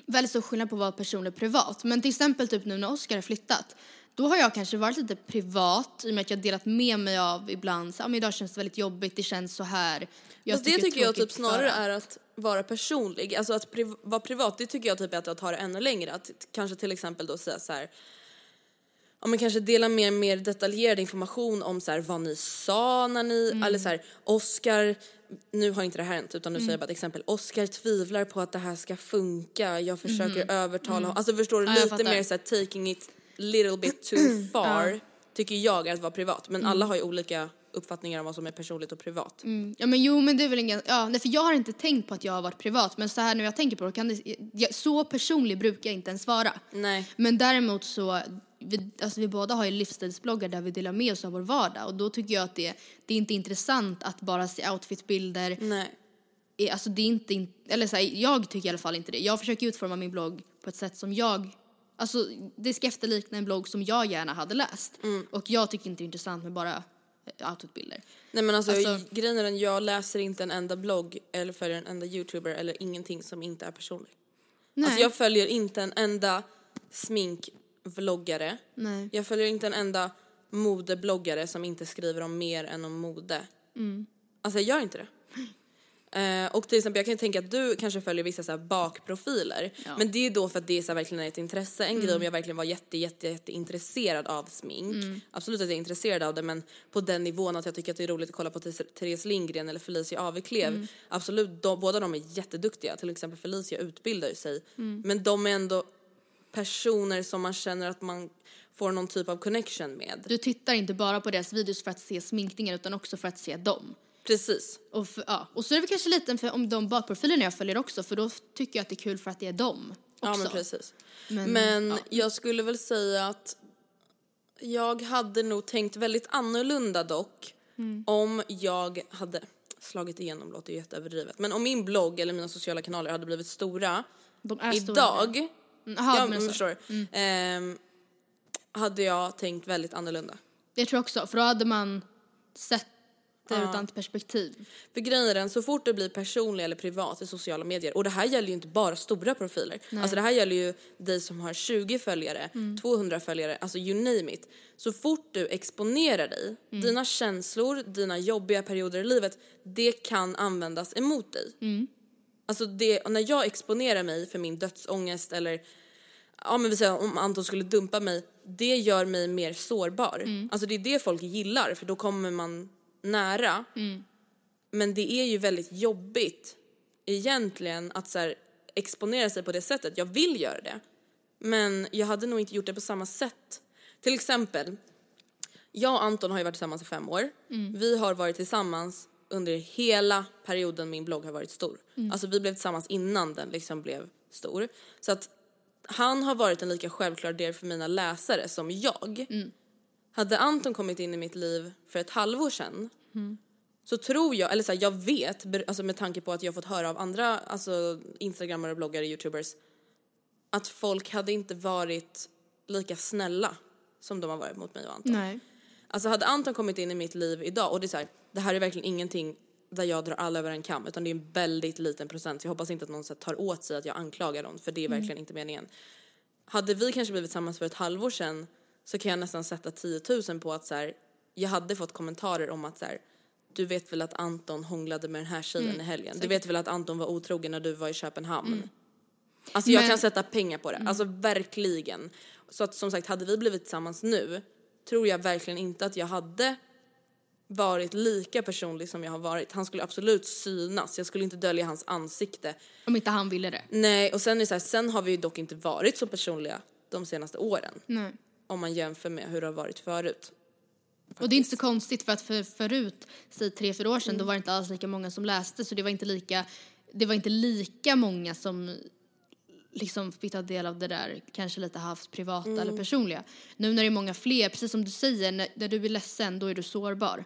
väldigt stor skillnad på att vara personlig och privat. Men till exempel typ nu när Oscar har flyttat. Då har jag kanske varit lite privat i och med att jag delat med mig av ibland, så, ja, men idag känns det väldigt jobbigt, det känns så här. Jag Fast det tycker jag typ snarare för- är att vara personlig. Alltså att priv- vara privat, det tycker jag typ är att ta det ännu längre. Att kanske till exempel då säga så här. Ja men kanske dela mer, mer detaljerad information om så här, vad ni sa när ni, Mm. eller så här, Oscar, nu har inte det här hänt utan nu säger jag bara ett exempel. Oscar tvivlar på att det här ska funka, jag försöker övertala honom. Alltså förstår du, Mm. Ja, lite mer så här, taking it little bit too [CLEARS THROAT] far. Tycker jag är att vara privat. Men Mm. alla har ju olika uppfattningar om vad som är personligt och privat. Ja men jo men det är väl ingen, ja nej, för jag har inte tänkt på att jag har varit privat men så här när jag tänker på det kan det, jag, så personlig brukar jag inte ens vara. Nej. Men däremot så, vi, alltså vi båda har ju livsstilsbloggar där vi delar med oss av vår vardag och då tycker jag att det, det är inte intressant att bara se outfitbilder. Nej. Alltså det är inte, in- eller så här, jag tycker i alla fall inte det. Jag försöker utforma min blogg på ett sätt som jag, alltså det ska efterlikna en blogg som jag gärna hade läst. Och jag tycker inte det är intressant med bara eh, outfitbilder. Nej men alltså, Alltså- grejen är den, jag läser inte en enda blogg eller följer en enda youtuber eller ingenting som inte är personlig. Nej. Alltså jag följer inte en enda sminkvloggare. Nej. Jag följer inte en enda modebloggare som inte skriver om mer än om mode. Mm. Alltså jag gör inte det. [LAUGHS] Eh, och till exempel jag kan tänka att du kanske följer vissa så bakprofiler. Ja. Mm. Men det är då för att det är så verkligen ett intresse. En grej om jag verkligen var jätte, jätte, jätte intresserad av smink. Absolut att jag är intresserad av det men på den nivån att jag tycker att det är roligt att kolla på Therese- Therese Lindgren eller Felicia Aveklev. Mm. Absolut, de, båda de är jätteduktiga. Till exempel Felicia utbildar ju sig. Mm. Men de är ändå personer som man känner att man får någon typ av connection med. Du tittar inte bara på deras videos för att se sminkningen utan också för att se dem. Precis. Och, för, ja. och så är det väl kanske lite för, om de bakprofilerna jag följer också för då tycker jag att det är kul för att det är dem också. Ja men precis. Men, Men ja. jag skulle väl säga att jag hade nog tänkt väldigt annorlunda dock Mm. om jag hade slagit igenom, låter ju jätteöverdrivet, men om min blogg eller mina sociala kanaler hade blivit stora är stora. Mm, Jaha, ja, men förstår. Du, ehm, hade jag tänkt väldigt annorlunda. Det tror jag också, för då hade man sett det ur ett annat perspektiv. För grejen är den, så fort det blir personlig eller privat i sociala medier, och det här gäller ju inte bara stora profiler, alltså det här gäller ju dig som har 20 följare, 200 följare, alltså you name it. Så fort du exponerar dig, dina känslor, dina jobbiga perioder i livet, det kan användas emot dig. Alltså det, när jag exponerar mig för min dödsångest eller ja men vi säger om Anton skulle dumpa mig, det gör mig mer sårbar. Alltså det är det folk gillar för då kommer man nära. Men det är ju väldigt jobbigt egentligen att så här, exponera sig på det sättet. Jag vill göra det. Men jag hade nog inte gjort det på samma sätt. Till exempel, jag och Anton har ju varit tillsammans i fem år. Vi har varit tillsammans under hela perioden min blogg har varit stor. Alltså vi blev tillsammans innan den liksom blev stor. Så att han har varit en lika självklar del för mina läsare som jag. Hade Anton kommit in i mitt liv för ett halvår sedan så tror jag, eller så här, jag vet, alltså med tanke på att jag fått höra av andra alltså instagrammare, bloggare, youtubers att folk hade inte varit lika snälla som de har varit mot mig och Anton. Nej. Alltså hade Anton kommit in i mitt liv idag och det är så här, det här är verkligen ingenting där jag drar alla över en kam utan det är en väldigt liten procent så jag hoppas inte att någon så tar åt sig att jag anklagar dem för det är verkligen inte meningen. Hade vi kanske blivit tillsammans för ett halvår sedan så kan jag nästan sätta 10 000 på att så här, jag hade fått kommentarer om att så här, du vet väl att Anton hånglade med den här tjejen i helgen. Du vet väl att Anton var otrogen när du var i Köpenhamn. Alltså jag Men- kan sätta pengar på det, alltså verkligen. Så att som sagt, hade vi blivit tillsammans nu tror jag verkligen inte att jag hade varit lika personlig som jag har varit. Han skulle absolut synas, jag skulle inte dölja hans ansikte. Om inte han ville det. Nej, och sen är det så här, sen har vi ju dock inte varit så personliga de senaste åren. Nej. Om man jämför med hur det har varit förut. Och det är inte så konstigt för att för, förut, säg tre, fyra år sedan, Mm. då var det inte alls lika många som läste så det var inte lika, det var inte lika många som liksom fick ta del av det där kanske lite halvt privata Mm. eller personliga. Nu när det är många fler, precis som du säger, när, när du är ledsen då är du sårbar.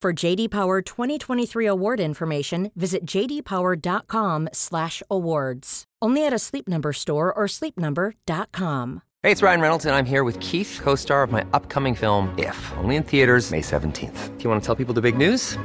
For JD Power 2023 award information, visit jdpower.com/awards. Only at a Sleep Number store or sleepnumber.com. Hey, it's Ryan Reynolds, and I'm here with Keith, co star of my upcoming film, If, only in theaters, May 17th. Do you want to tell people the big news?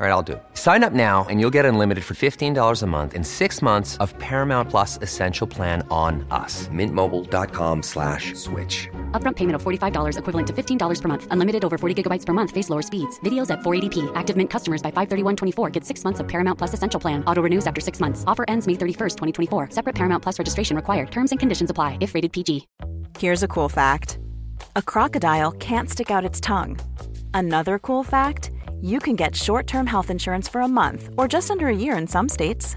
All right, I'll do it. Sign up now and you'll get unlimited for $15 a month in six months of Paramount Plus Essential Plan on us. Mintmobile.com slash switch. Upfront payment of $45 equivalent to $15 per month. Unlimited over 40 gigabytes per month. Face lower speeds. Videos at 480p. Active Mint customers by 531.24 get six months of Paramount Plus Essential Plan. Auto renews after six months. Offer ends May 31st, 2024. Separate Paramount Plus registration required. Terms and conditions apply if rated PG. Here's a cool fact a crocodile can't stick out its tongue. Another cool fact you can get short term health insurance for a month or just under a year in some states.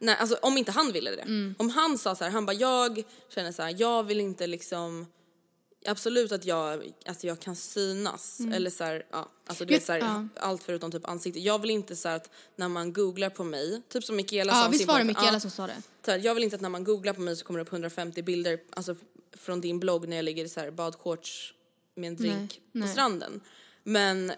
nej alltså om inte han ville det. Om han sa så här, han bara jag känner så här, jag vill inte liksom Absolut att jag, att jag kan synas eller så här, ja, alltså du vet så här, ja. allt förutom typ ansikte. Jag vill inte så att när man googlar på mig, typ som Mikaela Ja, sa visst var det Mikaela ja, som sa det? så här, jag vill inte att när man googlar på mig så kommer det upp 150 bilder, alltså från din blogg när jag ligger i så här badshorts med en drink Nej, på nej. stranden. Men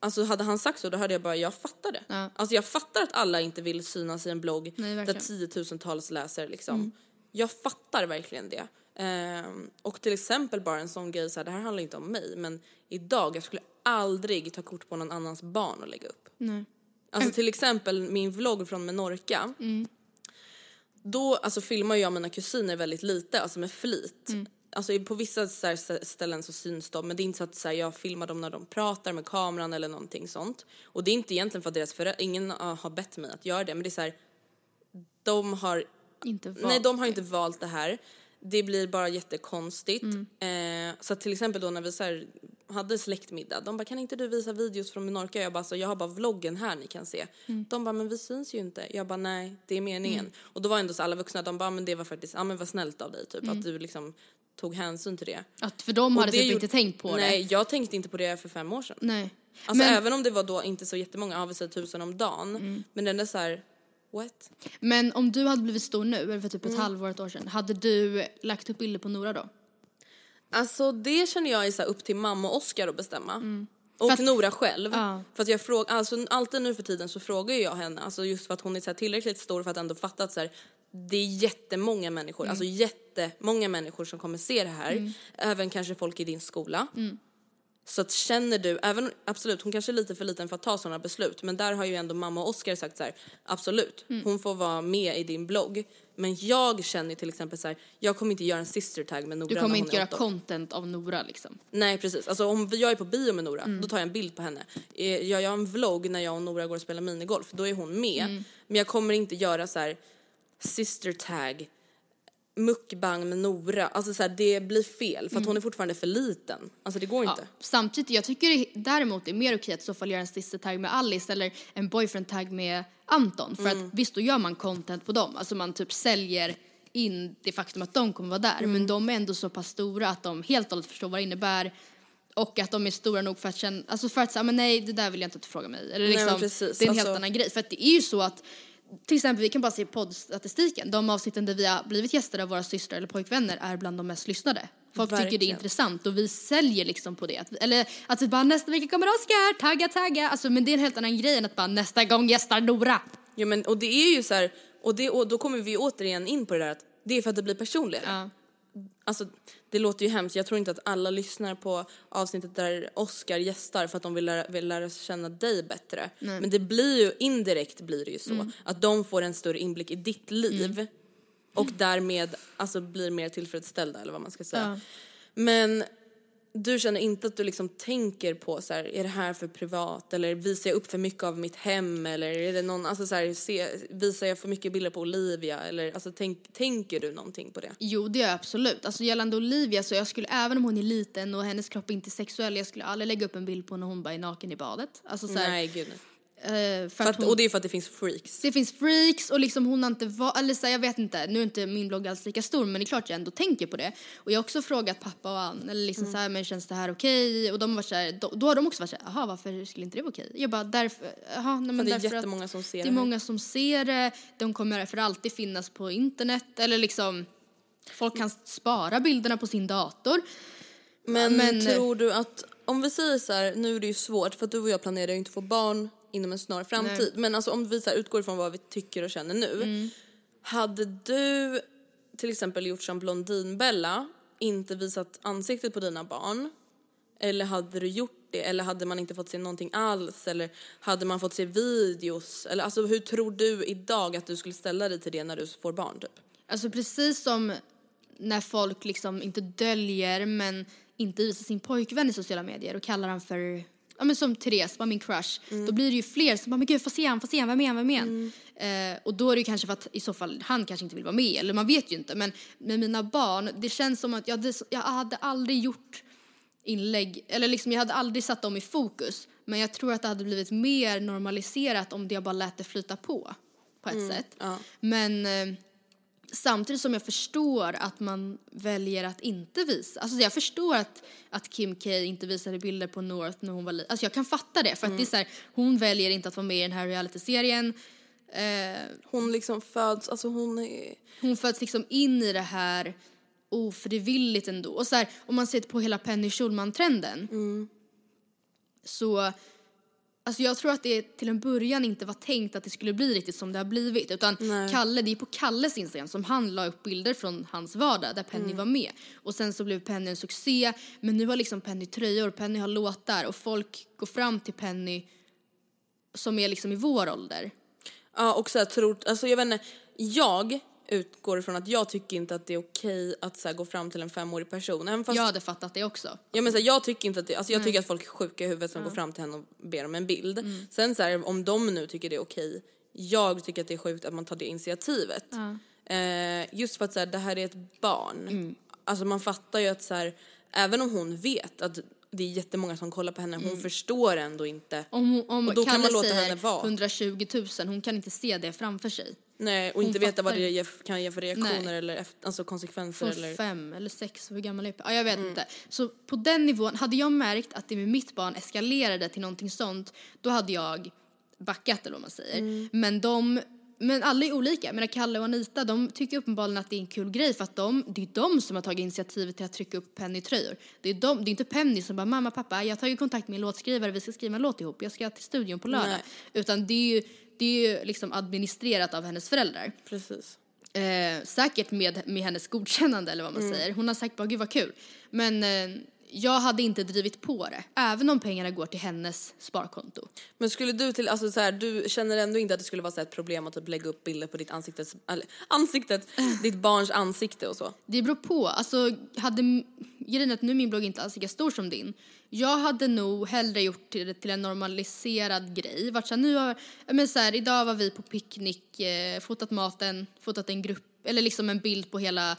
alltså hade han sagt så då hade jag bara, jag fattar det. Ja. Alltså jag fattar att alla inte vill synas i en blogg Nej, där. Mm. tiotusentals läser liksom. Jag fattar verkligen det. Ehm, och till exempel bara en sån grej, så här, det här handlar inte om mig men idag, jag skulle aldrig ta kort på någon annans barn och lägga upp. Nej. Alltså till exempel min vlogg från Menorca. Då alltså, filmar jag mina kusiner väldigt lite, alltså med flit. Alltså på vissa så ställen så syns de men det är inte så att så här, jag filmar dem när de pratar med kameran eller någonting sånt. Och det är inte egentligen för att deras föräldrar, ingen har bett mig att göra det men det är så här, de har Inte valt Nej, de har inte valt det här. Det blir bara jättekonstigt. Mm. Eh, så till exempel då när vi så här, hade släktmiddag, de bara kan inte du visa videos från Menorca? Jag bara så jag har bara vloggen här ni kan se. Mm. De bara men vi syns ju inte. Jag bara nej, det är meningen. Och då var ändå så alla vuxna, de bara men det var faktiskt, ja men vad snällt av dig typ Mm. att du liksom tog hänsyn till det. Att för de Och hade typ gjorde- inte tänkt på Nej, det. jag tänkte inte på det för fem år sedan. Nej. Alltså men, även om det var då inte så jättemånga, vi säger tusen om dagen. Mm. Men den är så här, what? men om du hade blivit stor nu, eller för typ Mm. ett halvår, ett år sedan, hade du lagt upp bilder på Nora då? Alltså det känner jag är så här upp till mamma och Oscar att bestämma. Och Mm. För att- Nora själv. Ja. För att jag frågar, alltså alltid nu för tiden så frågar jag henne, alltså just för att hon är så tillräckligt stor för att ändå fatta att så här, det är jättemånga människor, alltså jättemånga människor som kommer se det här. Även kanske folk i din skola. Så att känner du, även absolut hon kanske är lite för liten för att ta sådana beslut men där har ju ändå mamma och Oscar sagt så här, absolut hon får vara med i din blogg. Men jag känner till exempel så här, jag kommer inte göra en sister tag med Nora Du kommer inte göra content av Nora liksom. Nej precis, alltså om jag är på bio med Nora Mm. då tar jag en bild på henne. Eh, Gör jag en vlogg när jag och Nora går och spelar minigolf då är hon med. Mm. Men jag kommer inte göra så här sister tag mukbang med Nora, alltså så här, det blir fel för att hon är fortfarande för liten. Alltså det går Mm. Ja, inte. samtidigt, jag tycker det, däremot det är mer okej att så fall göra en sister tag med Alice eller en boyfriend tag med Anton. För Mm. att visst, då gör man content på dem. Alltså man typ säljer in det faktum att de kommer vara där. Mm. Men de är ändå så pass stora att de helt och hållet förstår vad det innebär. Och att de är stora nog för att känna, alltså för att säga, men nej det där vill jag inte att du frågar mig. Eller liksom, precis, det är en helt alltså- annan grej. För att det är ju så att till exempel, vi kan bara se poddstatistiken. De avsnitten där vi har blivit gäster av våra systrar eller pojkvänner är bland de mest lyssnade. Folk tycker det är Verkligen. intressant och vi säljer liksom på det. Att, eller att vi bara nästa vecka kommer Oscar, tagga, tagga. Alltså, men det är en helt annan grej än att bara nästa gång gästar Nora. Ja men och det är ju så här, och, det, och då kommer vi återigen in på det där att det är för att det blir personligare. Ja. Alltså det låter ju hemskt, jag tror inte att alla lyssnar på avsnittet där Oscar gästar för att de vill lära, vill lära känna dig bättre. Men det blir ju, indirekt blir det ju så, Mm. att de får en större inblick i ditt liv och därmed alltså blir mer tillfredsställda eller vad man ska säga. Ja. Men du känner inte att du liksom tänker på så här, är det här för privat eller visar jag upp för mycket av mitt hem eller är det någon, alltså så här, se, visar jag för mycket bilder på Olivia eller alltså tänk, tänker du någonting på det? Jo, det gör jag absolut. Alltså gällande Olivia så jag skulle, även om hon är liten och hennes kropp inte är sexuell, jag skulle aldrig lägga upp en bild på när hon bara är naken i badet. Alltså så här, Nej gud nej. Eh, för För att att, hon, och det är för att det finns freaks. det finns freaks och liksom hon har inte varit, eller så jag vet inte, nu är inte min blogg alls lika stor men det är klart jag ändå tänker på det. Och jag har också frågat pappa och Ann, eller liksom så här, men känns det här okej? Och de varit så här, då, då har de också varit så här, jaha varför skulle inte det vara okej? Jag bara därför, jaha, nej men det är att jättemånga som ser det det är många som ser det, de kommer för alltid finnas på internet eller liksom folk kan spara bilderna på sin dator. Men, men- tror du att, om vi säger så här, nu är det ju svårt för att du och jag planerar ju inte få barn inom en snar framtid. Men alltså om vi så utgår ifrån vad vi tycker och känner nu. Mm. Hade du till exempel gjort som Blondinbella, inte visat ansiktet på dina barn? Eller hade du gjort det? Eller hade man inte fått se någonting alls? Eller hade man fått se videos? Eller alltså hur tror du idag att du skulle ställa dig till det när du får barn typ? Alltså precis som när folk liksom inte döljer men inte visar sin pojkvän i sociala medier och kallar han för, ja men som Therese var min crush. Då blir det ju fler som bara, men gud få se han, få se han, vem är han, vem är han? Eh, och då är det ju kanske för att i så fall han kanske inte vill vara med eller man vet ju inte. Men med mina barn, det känns som att jag hade, jag hade aldrig gjort inlägg, eller liksom jag hade aldrig satt dem i fokus. Men jag tror att det hade blivit mer normaliserat om jag bara lät det flyta på, på ett sätt. ja. Men eh, samtidigt som jag förstår att man väljer att inte visa, alltså jag förstår att, att Kim K inte visade bilder på North när hon var liten, alltså jag kan fatta det för att det är så här, hon väljer inte att vara med i den här realityserien. Eh, Hon liksom föds, alltså hon är... hon föds liksom in i det här ofrivilligt ändå. Och så här, om man ser på hela Penny Schulman-trenden så Alltså jag tror att det till en början inte var tänkt att det skulle bli riktigt som det har blivit utan Kalle, det är på Kalles Instagram som han la upp bilder från hans vardag där Penny var med. Och sen så blev Penny en succé men nu har liksom Penny tröjor, Penny har låtar och folk går fram till Penny som är liksom i vår ålder. Ja och så här, tror, alltså jag vet inte, jag utgår ifrån att jag tycker inte att det är okej att så här, gå fram till en femårig person. Även fast, Jag hade fattat det också. Ja men så här, jag tycker inte att det, alltså jag tycker att folk är sjuka i huvudet som går fram till henne och ber om en bild. Mm. Sen så här, om de nu tycker det är okej, jag tycker att det är sjukt att man tar det initiativet. Eh, just för att så här, det här är ett barn. Mm. Alltså man fattar ju att så här, även om hon vet att det är jättemånga som kollar på henne, hon förstår ändå inte. Om, om Och då kan Kalle man låta säger henne vara. 120 000, hon kan inte se det framför sig. Nej, och inte Hon veta vad det ger, kan ge för reaktioner Nej. eller alltså konsekvenser Från eller... fem eller sex, hur gammal är Ja, jag vet Mm. inte. Så på den nivån, hade jag märkt att det med mitt barn eskalerade till någonting sånt, då hade jag backat eller vad man säger. Mm. Men de, men alla är olika. Menar Kalle och Anita, de tycker uppenbarligen att det är en kul grej för att de, det är de som har tagit initiativet till att trycka upp Penny-tröjor. Det är, de, det är inte Penny som bara, mamma, pappa, jag har tagit kontakt med en låtskrivare, vi ska skriva en låt ihop, jag ska till studion på lördag. Nej. Utan det är ju, det är ju liksom administrerat av hennes föräldrar. Precis. Eh, säkert med, med hennes godkännande eller vad man säger. Hon har sagt bara gud vad kul. Men eh, jag hade inte drivit på det. Även om pengarna går till hennes sparkonto. Men skulle du till, alltså så här, du känner ändå inte att det skulle vara så ett problem att typ lägga upp bilder på ditt ansiktes, eller, ansiktet, [LAUGHS] ditt barns ansikte och så? Det beror på. Alltså, hade, grejen att nu är min blogg inte alls lika stor som din. Jag hade nog hellre gjort det till en normaliserad grej. Vart så här, nu har, men så här, idag var vi på picknick, eh, fotat maten, fotat en grupp, eller liksom en bild på hela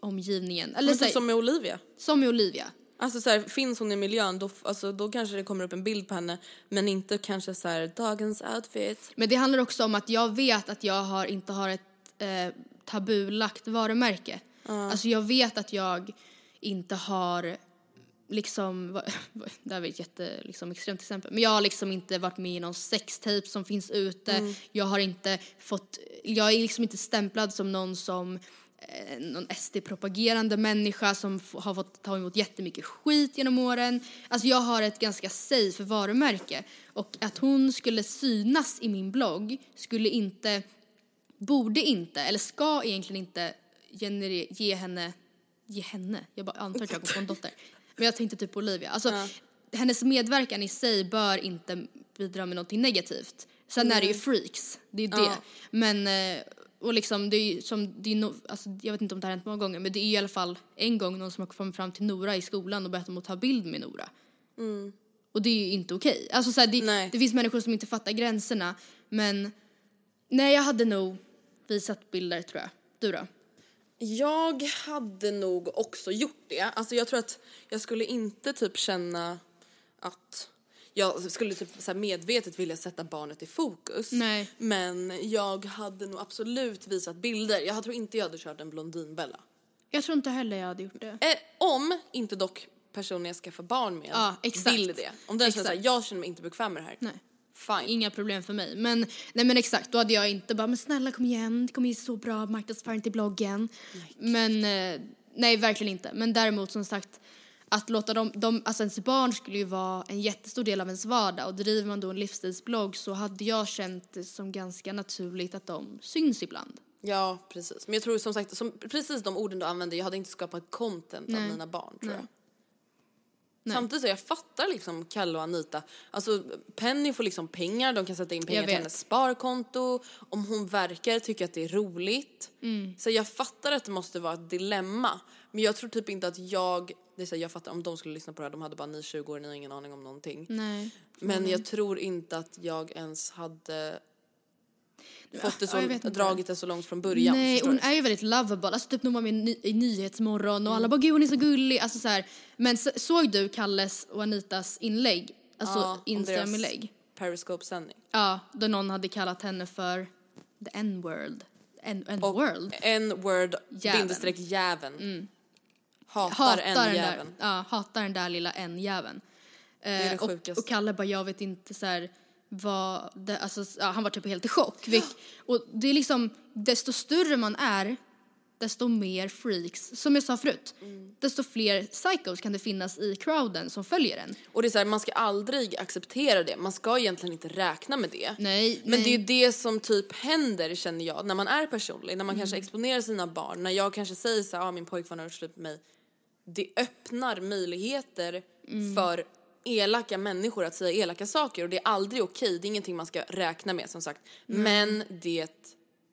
omgivningen. Eller Men typ som med Olivia. som med Olivia. Alltså så här, finns hon i miljön då, alltså, då kanske det kommer upp en bild på henne men inte kanske så här dagens outfit. Men det handlar också om att jag vet att jag har, inte har ett eh, tabulagt varumärke. Alltså jag vet att jag inte har liksom, [LAUGHS] det här var ett jätte, liksom, extremt exempel, men jag har liksom inte varit med i någon sextape som finns ute. Jag har inte fått, jag är liksom inte stämplad som någon som eh, någon SD-propagerande människa som har fått ta emot jättemycket skit genom åren. Alltså jag har ett ganska safe varumärke och att hon skulle synas i min blogg skulle inte, borde inte, eller ska egentligen inte genere- ge henne, ge henne, jag bara antar att jag går på en dotter. Men jag tänkte typ på Olivia. Alltså, hennes medverkan i sig bör inte bidra med någonting negativt. Sen är det ju freaks, det är det. Men, eh, och liksom det är som, det är no, alltså, jag vet inte om det har hänt många gånger, men det är i alla fall en gång någon som har kommit fram till Nora i skolan och bett om att ta bild med Nora. Och det är ju inte okej. Alltså så här, det, det finns människor som inte fattar gränserna, men nej jag hade nog visat bilder tror jag. Du då? Jag hade nog också gjort det. Alltså jag tror att jag skulle inte typ känna att jag skulle typ så medvetet vilja sätta barnet i fokus. Nej. Men jag hade nog absolut visat bilder. Jag tror inte jag hade kört en blondinbella. Jag tror inte heller jag hade gjort det. Eh, om inte dock personen jag skaffar barn med Ja, exakt. vill det. Om den känner såhär, jag känner mig inte bekväm med det här. Nej. Fine. Inga problem för mig. Men, nej men exakt, då hade jag inte bara, men snälla kom igen, det kommer ju så bra marknadsföring till bloggen. Men eh, nej, verkligen inte. Men däremot som sagt, att låta dem, de, alltså ens barn skulle ju vara en jättestor del av ens vardag och driver man då en livsstilsblogg så hade jag känt det som ganska naturligt att de syns ibland. Ja, precis. Men jag tror som sagt, som, precis de orden du använder, jag hade inte skapat content av mina barn tror jag. Samtidigt så jag fattar liksom Kalle och Anita. Alltså Penny får liksom pengar, de kan sätta in pengar till hennes sparkonto. Om hon verkar tycka att det är roligt. Mm. Så jag fattar att det måste vara ett dilemma. Men jag tror typ inte att jag, det är så här, jag fattar om de skulle lyssna på det här, de hade bara ni är 20 år, ni har ingen aning om någonting. Nej. Men jag tror inte att jag ens hade fått det Ja, så, inte. dragit det så långt från början. Nej, hon är ju väldigt lovable. Alltså typ när hon var med i ny- i Nyhetsmorgon och alla bara gud hon är så gullig. Alltså så här. Men såg du Kalles och Anitas inlägg? Alltså Ja, Instagram-inlägg? Periscope-sändning. Ja, där någon hade kallat henne för the N-word. N- N-world. N-word, bindestreck jäveln. Hatar, Hatar en den där, jäveln. ja, hatar den där lilla N-jäveln. är det Eh, och, och Kalle bara, jag vet inte så här vad det, alltså, ja, han var typ helt i chock. Vilk, och det är liksom, desto större man är, desto mer freaks, som jag sa förut, Mm. desto fler psychos kan det finnas i crowden som följer en. Och det är så här, man ska aldrig acceptera det. Man ska egentligen inte räkna med det. Nej, Men det är nej. ju det som typ händer känner jag när man är personlig, när man Mm. kanske exponerar sina barn, när jag kanske säger så här, ah, min pojkvän har gjort slut med mig. Det öppnar möjligheter Mm. för elaka människor att säga elaka saker och det är aldrig okej, det är ingenting man ska räkna med som sagt. Men det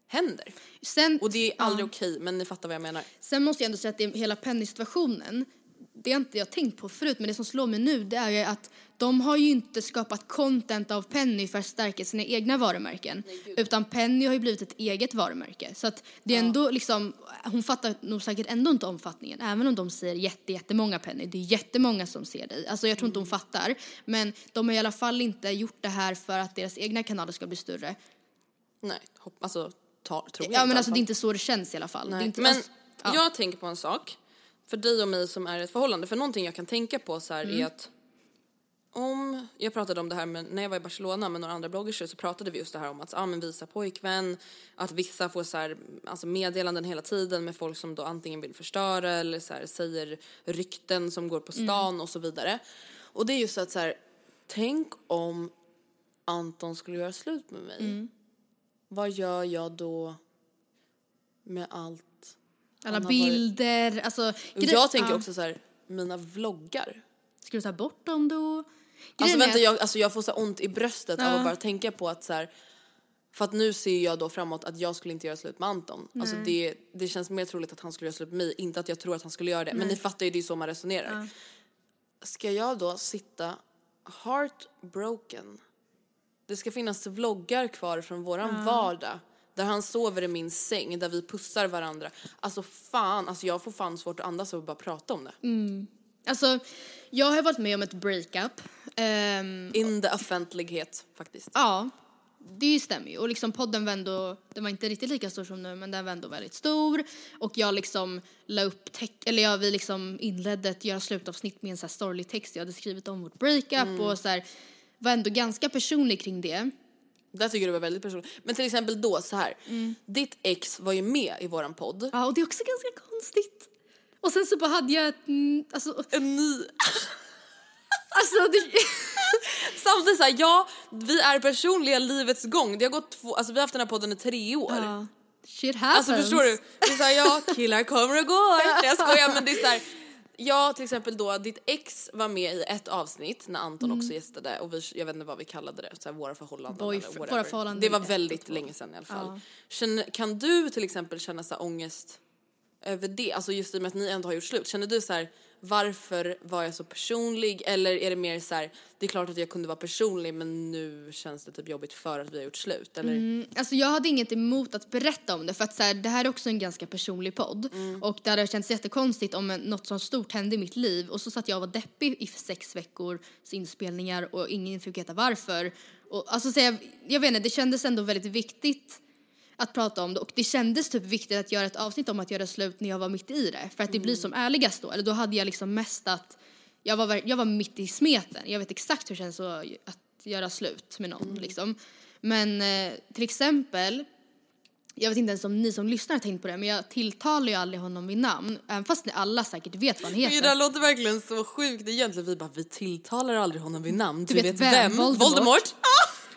händer. Sen, Och det är aldrig ja. okej, men ni fattar vad jag menar. Sen måste jag ändå säga att det är hela Penny-situationen, det har inte jag tänkt på förut, men det som slår mig nu det är att de har ju inte skapat content av Penny för att stärka sina egna varumärken. utan Penny har ju blivit ett eget varumärke. Så att det är ändå liksom, hon fattar nog säkert ändå inte omfattningen. Även om de säger jätte, jättemånga Penny, det är jättemånga som ser dig. Alltså jag tror inte hon fattar. Men de har i alla fall inte gjort det här för att deras egna kanaler ska bli större. Nej, hopp, alltså ta, tror jag Ja men alltså det är inte så det känns i alla fall. Nej. inte, Men alltså, ja. jag tänker på en sak. För dig och mig som är i ett förhållande. För någonting jag kan tänka på så här Mm. är att om, jag pratade om det här med, när jag var i Barcelona med några andra bloggerser så pratade vi just det här om att ah, men visa pojkvän, att vissa får så här, alltså meddelanden hela tiden med folk som då antingen vill förstöra eller så här, säger rykten som går på Mm. stan och så vidare. Och det är just att så här, tänk om Anton skulle göra slut med mig. Mm. Vad gör jag då med allt Alla har varit- bilder, alltså. Jag tänker ja. också så här, mina vloggar. Ska du ta bort dem då? Alltså Grejen är vänta, jag, alltså jag får så ont i bröstet av Ja. att bara tänka på att så här, för att nu ser jag då framåt att jag skulle inte göra slut med Anton. Alltså det, det känns mer troligt att han skulle göra slut med mig, inte att jag tror att han skulle göra det. Men ni fattar ju, det är så man resonerar. Ska jag då sitta heartbroken? Det ska finnas vloggar kvar från våran vardag. Där han sover i min säng, där vi pussar varandra. Alltså fan, alltså jag får fan svårt att andas av att bara prata om det. Alltså, jag har varit med om ett breakup. Ehm, In the offentlighet faktiskt. ja, det stämmer ju. Och liksom podden var ändå, den var inte riktigt lika stor som nu, men den var ändå väldigt stor. Och jag liksom la upp, text, eller jag, vi liksom inledde ett göra slutavsnitt med en så här sorglig text jag hade skrivit om vårt breakup och så här, var ändå ganska personlig kring det. Där tycker det var väldigt personligt. Men till exempel då så här. Mm. Ditt ex var ju med i våran podd. Ja, och det är också ganska konstigt. Och sen så bara hade jag ett, alltså, En ny. [LAUGHS] alltså det, [LAUGHS] Samtidigt så här, ja, vi är personliga livets gång. Det har gått två, alltså vi har haft den här podden i tre år. ja, shit happens. Alltså förstår du? Det är såhär, ja killar kommer och går. Nej jag skojar men det är såhär. Ja till exempel då, ditt ex var med i ett avsnitt när Anton Mm. också gästade och vi, jag vet inte vad vi kallade det, så här, våra förhållanden Boyf- eller whatever. våra förhållanden Det var väldigt länge sedan i alla fall. Känner, kan du till exempel känna så här ångest över det? Alltså just i och med att ni ändå har gjort slut. Känner du så här, varför var jag så personlig? Eller är det mer så här, det är klart att jag kunde vara personlig men nu känns det typ jobbigt för att vi har gjort slut? Eller? Alltså jag hade inget emot att berätta om det för att så här, det här är också en ganska personlig podd och det hade känts jättekonstigt om något så stort hände i mitt liv och så satt jag och var deppig i sex veckors inspelningar och ingen fick veta varför. Och, alltså, så jag, jag vet inte, det kändes ändå väldigt viktigt att prata om det och det kändes typ viktigt att göra ett avsnitt om att göra slut när jag var mitt i det för att det blir som ärligast då, eller då hade jag liksom mest att jag var, jag var mitt i smeten, jag vet exakt hur det känns att, att göra slut med någon liksom. Men eh, till exempel, jag vet inte ens om ni som lyssnar har tänkt på det, men jag tilltalar ju aldrig honom vid namn, även fast ni alla säkert vet vad han Men Det heter. där låter verkligen så sjukt egentligen. Vi bara, vi tilltalar aldrig honom vid namn. Du, vet vet, vem? Voldemort. Voldemort.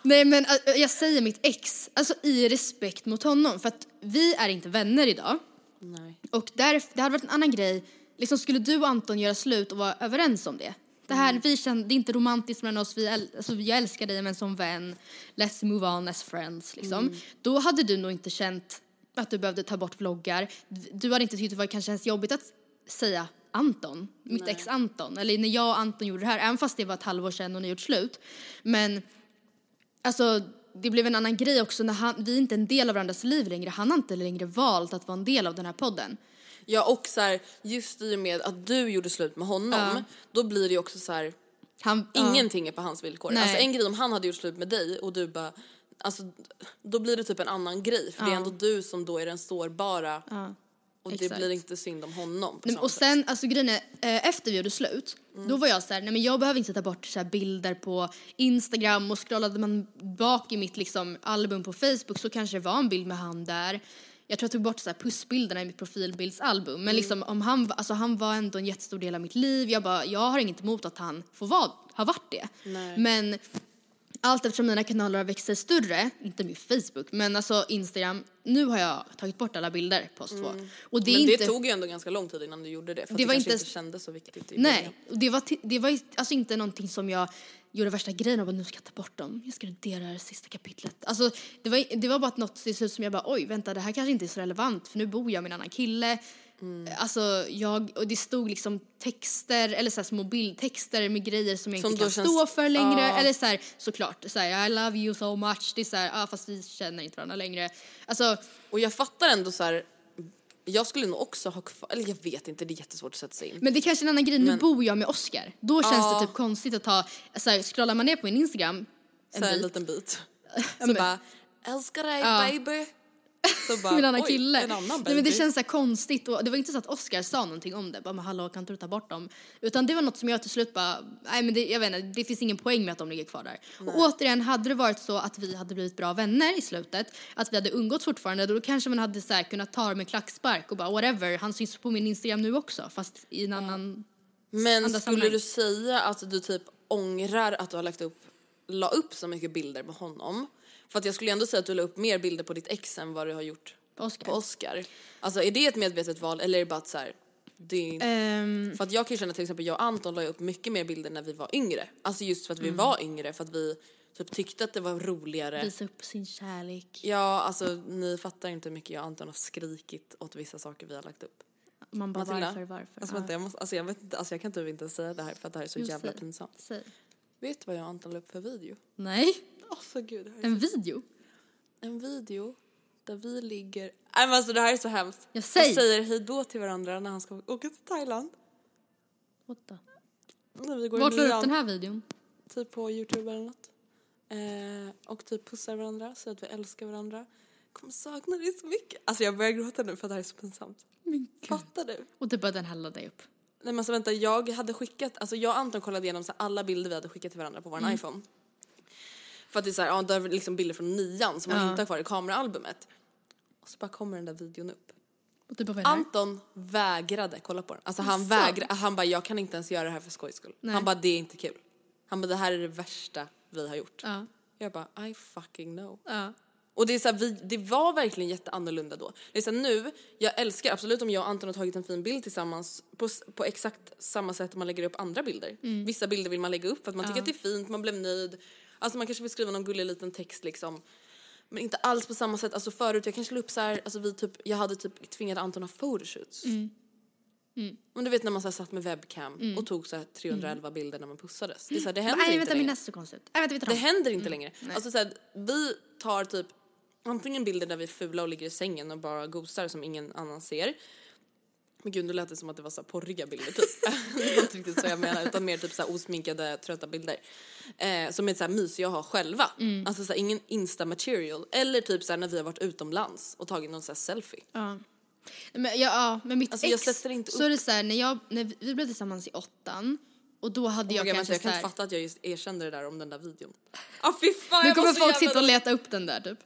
Nej men jag säger mitt ex, alltså i respekt mot honom, för att vi är inte vänner idag. Nej. Och där, det hade varit en annan grej, liksom skulle du och Anton göra slut och vara överens om det? Det här, vi känner, det är inte romantiskt mellan oss, vi äl, alltså, jag älskar dig men som vän, let's move on as friends liksom. Då hade du nog inte känt att du behövde ta bort vloggar. Du hade inte tyckt det var kanske ens jobbigt att säga Anton, mitt ex Anton. Eller när jag och Anton gjorde det här, även fast det var ett halvår sedan och ni gjort slut. Men Alltså, det blev en annan grej också när han, vi är inte en del av varandras liv längre. Han har inte längre valt att vara en del av den här podden. Ja och så här, just i och med att du gjorde slut med honom, då blir det ju också så här, Han, ja. ingenting är på hans villkor. Nej. Alltså en grej om han hade gjort slut med dig och du bara, alltså då blir det typ en annan grej för det är ändå du som då är den sårbara och det exakt. blir inte synd om honom Nej, och sätt. sen, alltså grejen är, eh, efter vi gjorde slut, Mm. då var jag så här, nej men jag behöver inte ta bort så bilder på Instagram och scrollade man bak i mitt liksom album på Facebook så kanske det var en bild med han där. jag tror jag tog bort så här pussbilderna i mitt profilbildsalbum. Mm. Men liksom om han, alltså han var ändå en jättestor del av mitt liv. Jag bara, jag har inget emot att han får vara, ha varit det. Nej. Men allt eftersom mina kanaler har växt sig större, inte min Facebook, men alltså Instagram, nu har jag tagit bort alla bilder på oss två. Och det Mm. Men inte... det tog ju ändå ganska lång tid innan du gjorde det för Det det, var kanske inte- inte kändes så viktigt Nej, och det var, det var alltså inte någonting som jag gjorde värsta grejen av att nu ska jag ta bort dem. Jag ska radera det sista kapitlet. Alltså det var, det var bara något till slut som jag bara oj vänta det här kanske inte är så relevant för nu bor jag med en annan kille. Mm. Alltså jag, och det stod liksom texter eller så små bildtexter med grejer som jag Som inte kan känns- stå för längre. Ja. Eller så här, såklart, så här, I love you so much. Det är så här, ah, fast vi känner inte varandra längre. Alltså Och jag fattar ändå så här. jag skulle nog också ha kvar, eller jag vet inte, det är jättesvårt att sätta sig in. Men det är kanske är en annan grej, nu Men- bor jag med Oscar. Då känns Ja. det typ konstigt att ta, så här, scrollar man ner på min Instagram en så här, en bit, liten bit. [LAUGHS] Så men- bara, älskar dig baby. Så [LAUGHS] bara, en annan oj, kille. en annan Nej, baby. men det känns så konstigt och det var inte så att Oscar sa någonting om det, bara men hallå kan inte du ta bort dem? Utan det var något som jag till slut bara, nej men det, jag vet inte, det finns ingen poäng med att de ligger kvar där. Och återigen, hade det varit så att vi hade blivit bra vänner i slutet, att vi hade umgåtts fortfarande, då kanske man hade så här kunnat ta det med klackspark och bara whatever, han syns på min Instagram nu också, fast i en annan Men skulle sammanhang. du säga att du typ ångrar att du har lagt upp, la upp så mycket bilder med honom? För att jag skulle ändå säga att du la upp mer bilder på ditt ex än vad du har gjort Oscar. på Oscar. Alltså är det ett medvetet val eller är det bara att så här, det är. Ehm, För att jag kan ju känna till exempel jag och Anton la upp mycket mer bilder när vi var yngre. Alltså just för att vi Mm. var yngre, för att vi typ tyckte att det var roligare. visa upp sin kärlek. Ja, alltså ni fattar inte hur mycket jag och Anton har skrikit åt vissa saker vi har lagt upp. Man bara Matilda? varför, varför? Alltså, Ja. vänta, jag, måste, alltså, jag, vet inte, alltså jag kan typ inte säga det här för att det här är så Jo, jävla säg. pinsamt. Säg. Vet du vad jag och Anton la upp för video? Nej, [LAUGHS] Alltså gud, det en video? en video där vi ligger... Nej men alltså det här är så hemskt. Jag säger- Och säger hej då till varandra när han ska åka till Thailand. What the? När vi går Vart la du upp den här videon? Typ på Youtube eller något. Eh, och typ pussar varandra, säger att vi älskar varandra. Kommer sakna dig så mycket. Alltså jag börjar gråta nu för att det här är så pinsamt. Fattar du? Och typ bara den här laddade jag upp. Nej men alltså vänta, jag hade skickat, alltså jag och Anton kollade igenom så alla bilder vi hade skickat till varandra på vår iPhone. För att det är såhär, ja det är liksom bilder från nian som man Ja. inte har kvar i kameraalbumet. Och så bara kommer den där videon upp. Typ? Anton vägrade kolla på den. Alltså han Sant? vägrade, han bara jag kan inte ens göra det här för skojs skull. Nej. Han bara det är inte kul. Han bara det här är det värsta vi har gjort. Ja. Jag bara I fucking know. Ja. Och det är så här, vi, det var verkligen jätteannorlunda då. Det är så här, nu, jag älskar absolut om jag och Anton har tagit en fin bild tillsammans på, på exakt samma sätt man lägger upp andra bilder. Mm. Vissa bilder vill man lägga upp för att man tycker att det är fint, man blev nöjd. Alltså man kanske vill skriva någon gullig liten text liksom. Men inte alls på samma sätt. Alltså förut, jag kanske la upp så här, alltså vi typ, jag hade typ tvingat Anton att ha photoshoots. Mm. Men du vet när man så här satt med webcam och tog så här 311 bilder när man pussades. Det, är så här, det händer Nej inte vänta längre. konstigt. Nej vänta vi tar Det händer inte längre. Alltså så här, vi tar typ antingen bilder där vi är fula och ligger i sängen och bara gosar som ingen annan ser. Men gud nu lät det som att det var så porriga bilder typ. [LAUGHS] det var inte riktigt så jag menar utan mer typ så osminkade trötta bilder. Eh, som är så här mysiga att ha själva. Alltså så här, ingen insta material. Eller typ så här när vi har varit utomlands och tagit någon så här selfie. Ja. Men, ja, ja, men mitt Alltså, ex, jag så är det så här, när, jag, när vi- blev tillsammans i åttan och då hade Oh jag God, kanske vänta, jag kan inte fatta att jag just erkände det där om den där videon. Ah, fy fan, nu jag kommer folk sitta och leta upp den där typ.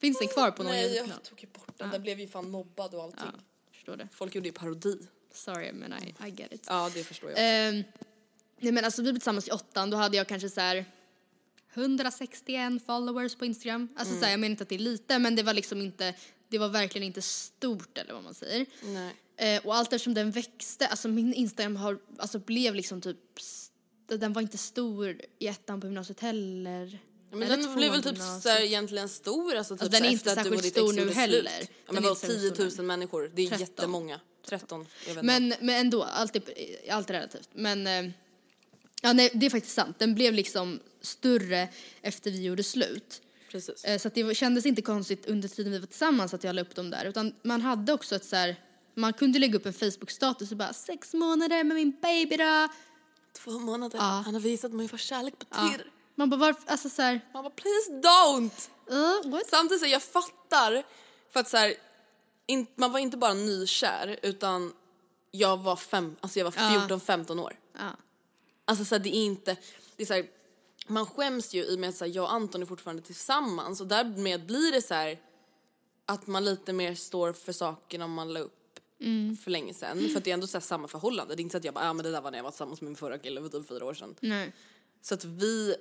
Finns den kvar på någon Nej YouTube-kanal? jag tog ju bort den, den blev ju fan mobbad och allting. Ja, förstår det. Folk gjorde ju parodi. Sorry men I, I get it. Ja, det förstår jag. Ehm, nej men alltså vi blev tillsammans i åttan, då hade jag kanske så här 161 followers på Instagram. Alltså så här, jag menar inte att det är lite men det var liksom inte, det var verkligen inte stort eller vad man säger. Nej. Eh, och allt eftersom den växte, alltså min Instagram har, alltså blev liksom typ, den var inte stor i ettan på gymnasiet heller. Men Eller den blev väl på typ gymnasiet. såhär egentligen stor, alltså typ den är inte särskilt stor nu heller. Ja, men vadå, inte särskilt 10 stor 000 människor, det är 13. jättemånga. 13, jag vet Men, men ändå, allt är, allt är relativt. Men eh, ja, nej, det är faktiskt sant. Den blev liksom större efter vi gjorde slut. Precis. Eh, Så det kändes inte konstigt under tiden vi var tillsammans att jag la upp dem där. Utan man hade också ett så här, man kunde lägga upp en Facebook-status och bara sex månader med min baby då. Två månader, Ja. han har visat mig vad kärlek Ja. Man bara varför, alltså så här, Man bara please don't! uh? Samtidigt så jag fattar, för att så här, in, man var inte bara nykär utan jag var fem, alltså jag var 14-15 år. Ja. Alltså så här, det är inte, det är så här, man skäms ju i och med att jag och Anton är fortfarande tillsammans och därmed blir det så här, att man lite mer står för sakerna om man la upp Mm. för länge sedan. För att det är ändå så samma förhållande. Det är inte så att jag bara, ja men det där var när jag var tillsammans med min förra kille för typ fyra år sedan. Nej. Så att vi,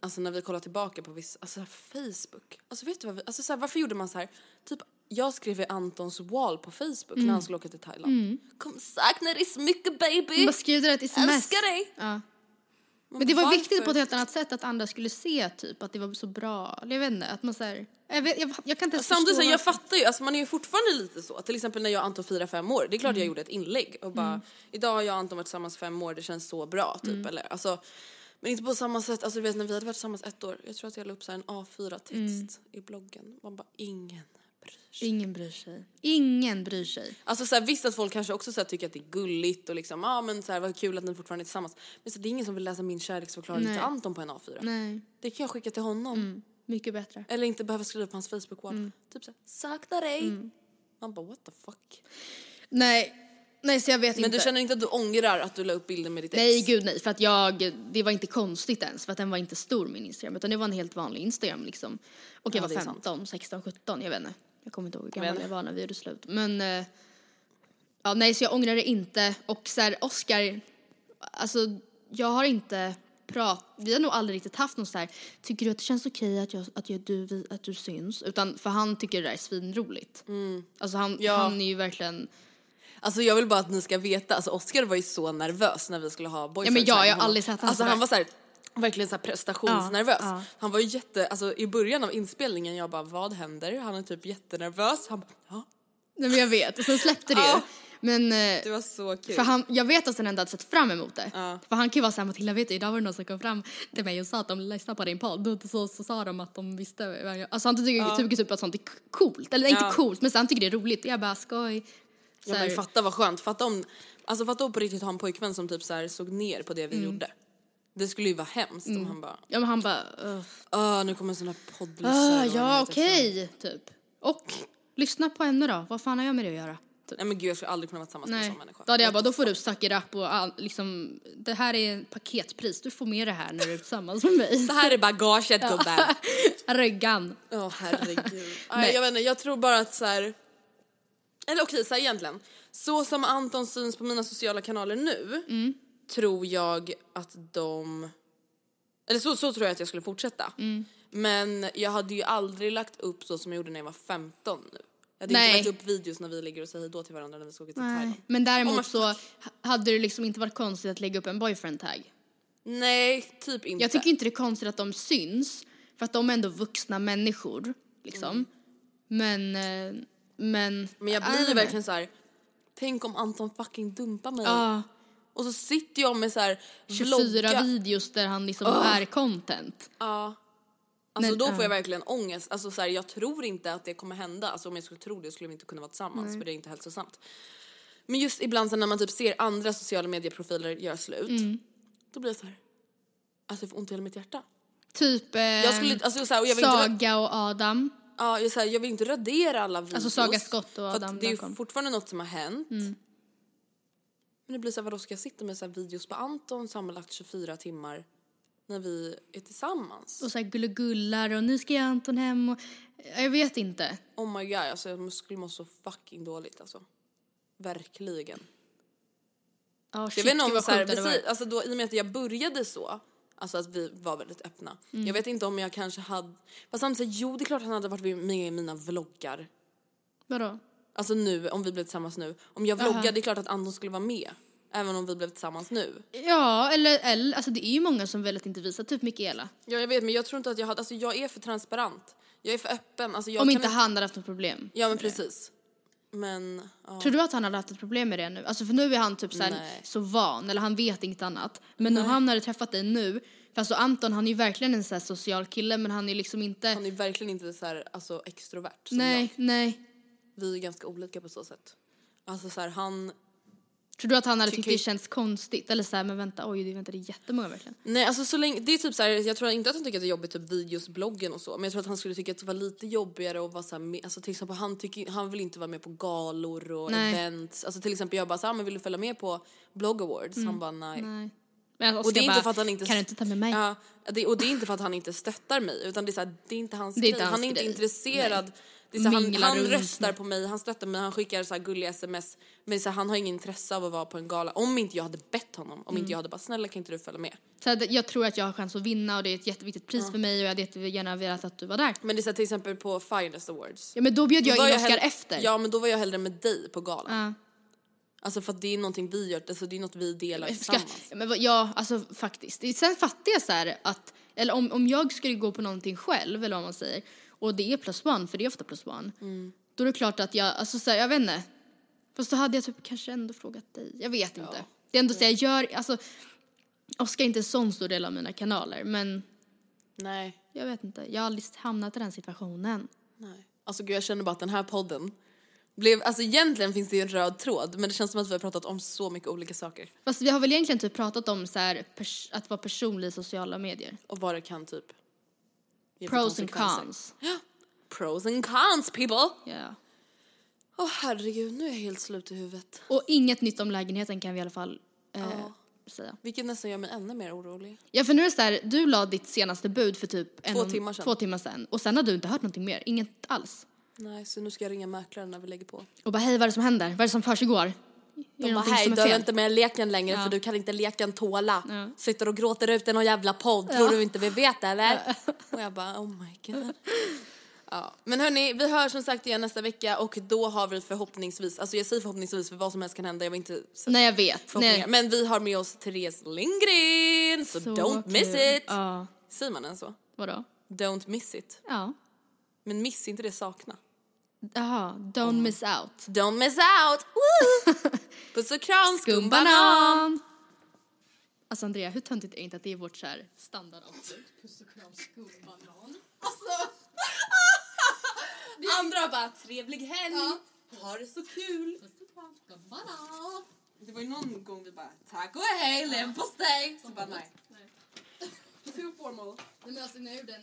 alltså när vi kollar tillbaka på vissa, alltså Facebook. Alltså vet du vad vi, alltså så här, varför gjorde man så här? Typ jag skrev i Antons wall på Facebook när han skulle åka till Thailand. Kommer sakna dig så mycket baby. Bara skrev det ett sms. Älskar dig. Ja. Men det var varför? viktigt på ett helt annat sätt att andra skulle se typ att det var så bra. Jag vet inte, att man såhär, jag, vet, jag, jag kan inte ens Samtidigt, så här, jag fattar ju, alltså man är ju fortfarande lite så. Till exempel när jag och Anton firar fem år, det är klart Mm. jag gjorde ett inlägg och bara idag har jag och Anton varit tillsammans fem år, det känns så bra typ Mm. eller alltså men inte på samma sätt, alltså du vet när vi hade varit tillsammans ett år, jag tror att jag la upp så här en A4-text Mm. i bloggen. Man bara ingen bryr sig. Ingen bryr sig. Ingen bryr sig. Alltså så här, visst att folk kanske också så här, tycker att det är gulligt och liksom, ja ah, men så här, vad kul att ni fortfarande är tillsammans. Men så det är ingen som vill läsa min kärleksförklaring Nej. till Anton på en A4. Nej, Det kan jag skicka till honom. Mm. mycket bättre. Eller inte behöva skriva på hans Facebook-wall. Mm. Typ såhär, saknar dig. Man bara what the fuck. Nej, nej så jag vet Men inte. du känner inte att du ångrar att du la upp bilden med ditt ex? Nej gud nej, för att jag, det var inte konstigt ens för att den var inte stor min Instagram utan det var en helt vanlig Instagram liksom. Och jag Ja, var är sant. 15, 16, 17, jag vet inte. Jag kommer inte ihåg hur gammal inte. jag var när vi gjorde slut. Men, eh, ja nej så jag ångrar det inte och så här, Oscar, alltså jag har inte prat, vi har nog aldrig riktigt haft någon så här, tycker du att det känns okej att, jag, att, jag, du, att du syns? Utan för han tycker det där är svinroligt. Alltså han, Mm. Ja. han är ju verkligen, Alltså jag vill bara att ni ska veta, alltså Oscar var ju så nervös när vi skulle ha boyfriend Ja, men jag- jag har honom. aldrig sett han Alltså han var så här, verkligen så här prestationsnervös. Ja, ja. Han var ju jätte, alltså i början av inspelningen jag bara vad händer? Han är typ jättenervös. Han bara ja. nej men jag vet, och sen släppte det ju. Ja. Men eh, Det var så kul. För han, jag vet att han ändå hade sett fram emot det. För han kan ju vara såhär, Matilda vet du, idag var det någon som kom fram till mig och sa att de lyssnade på din podd så, så sa de att de visste. Alltså han tycker, tycker typ att sånt är coolt, eller inte Ja. coolt men så han tycker det är roligt. Jag bara skoj. Så Ja, men fatta vad skönt, fatta om, alltså fatta om på riktigt ha en pojkvän som typ så här såg ner på det vi Mm. gjorde. Det skulle ju vara hemskt om han bara, ja men han bara, uh, åh nu kommer en sån här poddlyssnare. ah, och ja heter okej, typ. Och lyssna på henne då, vad fan har jag med det att göra? Typ. Nej men gud jag skulle aldrig kunna vara tillsammans med en Nej, sån människa. då hade jag bara, då får du suck it up och all, liksom, det här är paketpris, du får med det här när du är tillsammans med mig. Det här är bagaget gubben. [LAUGHS] Ryggan. Åh herregud. [LAUGHS] Nej jag vet inte, jag tror bara att så här. Eller okej, så här egentligen. Så som Anton syns på mina sociala kanaler nu Mm. tror jag att de... Eller så, så tror jag att jag skulle fortsätta. Mm. Men jag hade ju aldrig lagt upp så som jag gjorde när jag var 15 nu. Jag hade Nej. inte lagt upp videos när vi ligger och säger hejdå till varandra när vi ska åka till Nej. Thailand. Men Oh däremot my så hade det liksom inte varit konstigt att lägga upp en boyfriend-tag. Nej, typ inte. Jag tycker inte det är konstigt att de syns, för att de är ändå vuxna människor, liksom. Men, eh, men... Men jag blir verkligen så här. tänk om Anton fucking dumpar mig. Ja, Och så sitter jag med så här 24 vlogga. videos där han liksom är content. Ja. Alltså Men, då får jag verkligen ångest. Alltså så här, jag tror inte att det kommer hända. Alltså om jag skulle tro det skulle vi inte kunna vara tillsammans för det är inte hälsosamt. Men just ibland så när man typ ser andra sociala medieprofiler göra slut. Mm. Då blir jag så här. Alltså jag får ont i hela mitt hjärta. Typ eh, Jag skulle, alltså så här, och jag vill inte, Saga och Adam. Ja, jag, så här, jag vill inte radera alla videos. Alltså Saga Scott och Adam Det är ju fortfarande något som har hänt. Men det blir så här, vadå ska jag sitta med så här videos på Anton sammanlagt 24 timmar när vi är tillsammans? Och så här gullegullar och nu ska jag Anton hem och... Jag vet inte. Oh my god, alltså jag skulle må så fucking dåligt alltså. Verkligen. Jag shit, vet inte om så här, precis, alltså då, i och med att jag började så, alltså att vi var väldigt öppna. Mm. Jag vet inte om jag kanske hade, fast samtidigt, jo det är klart han hade varit med i mina vloggar. Vadå? Alltså nu, om vi blev tillsammans nu. Om jag vloggade, det är klart att Anton skulle vara med. Även om vi blev tillsammans nu. Ja, eller, eller alltså det är ju många som väldigt inte visar, typ Mikaela. Ja jag vet men jag tror inte att jag hade, alltså jag är för transparent. Jag är för öppen. Alltså, jag Om inte han hade haft något problem. Ja men precis. Men, ja. Tror du att han hade haft ett problem med det nu? Alltså för nu är han typ så, Nej. så van, eller han vet inget annat. Men om han hade träffat dig nu, för alltså Anton han är ju verkligen en så social kille men han är liksom inte... Han är verkligen inte så här, alltså extrovert som nej, jag. nej. Vi är ganska olika på så sätt. Alltså så här, han... Tror du att han hade tyckt det känns konstigt? Eller så här, men vänta, oj det vänta, det är jättemånga verkligen. Nej alltså så länge, det är typ så här, jag tror inte att han tycker att det är jobbigt typ videos, bloggen och så. Men jag tror att han skulle tycka att det var lite jobbigare att vara så här, med, alltså till exempel han tycker, han vill inte vara med på galor och Nej. events. Alltså till exempel jag bara så här, men vill du följa med på blog awards? Han bara nej. Nej. Men Och det är inte bara, för att han inte... Kan du inte ta med mig? Ja, det, och det är inte för att han inte stöttar mig utan det är, så här, det är inte hans Det är grej. inte hans Han är inte grej. intresserad. Det är så han, han röstar på mig, han stöttar mig, han skickar så här gulliga sms. Men så här, han har ingen intresse av att vara på en gala. Om inte jag hade bett honom, om Mm. inte jag hade bara snälla kan inte du följa med? Så att jag tror att jag har chans att vinna och det är ett jätteviktigt pris för mig och jag hade jättegärna velat att du var där. Men det är så här, till exempel på Finest Awards. Ja men då bjöd Då jag in Oscar efter. Ja men då var jag hellre med dig på galan. Ja. Alltså för att det är någonting vi gör, alltså det är något vi delar Ska, tillsammans. ja, men, ja, alltså faktiskt. Sen fattar jag så här att, eller om, om jag skulle gå på någonting själv, eller vad man säger, och det är plus one, för det är ofta plus one, Mm. då är det klart att jag, alltså så här, jag vet inte. Fast då hade jag typ kanske ändå frågat dig. Jag vet inte. Det är ändå så jag gör, alltså, Oscar är inte en sån stor del av mina kanaler, men Nej. jag vet inte. Jag har aldrig hamnat i den situationen. Nej. Alltså gud jag känner bara att den här podden blev, alltså egentligen finns det ju en röd tråd men det känns som att vi har pratat om så mycket olika saker. Fast vi har väl egentligen typ pratat om så här, att vara personlig i sociala medier. Och vad det kan typ Pros and cons. [GASPS] Pros and cons people! Ja. Åh herregud, nu är jag helt slut i huvudet. Och inget nytt om lägenheten kan vi i alla fall eh, säga. Vilket nästan gör mig ännu mer orolig. Ja för nu är det så här, du la ditt senaste bud för typ en Två och- timmar sedan. två timmar sedan och sen har du inte hört någonting mer, inget alls. Nej, så nu ska jag ringa mäklaren när vi lägger på. Och bara hej vad är det som händer? Vad är det som försiggår? De bara hej, du är inte med i leken längre för du kan inte leken tåla. Sitter och gråter ut i någon jävla podd, tror du inte vi vet eller? [LAUGHS] Och jag bara oh my god. Ja, men hörni, vi hörs som sagt igen nästa vecka och då har vi förhoppningsvis, alltså jag säger förhoppningsvis för vad som helst kan hända, jag vill inte sätta Nej jag vet. Nej. Men vi har med oss Therese Lindgren, så, Så don't miss kul. it! Ja. Säger man ens så? Vadå? Don't miss it. Ja. Men miss inte det sakna. Jaha, don't miss out. Don't miss out! [LAUGHS] Puss och kram, skumbanan! Alltså Andrea, hur töntigt är det inte att det är vårt så här standardavslut? Puss och kram, skumbanan. Alltså. [LAUGHS] Andra bara trevlig helg, ha det så kul. Skumbanan. Det var ju någon gång vi bara tack och hej, leverpastej. Så bara nej. Too formal. Nej men alltså när jag gjorde en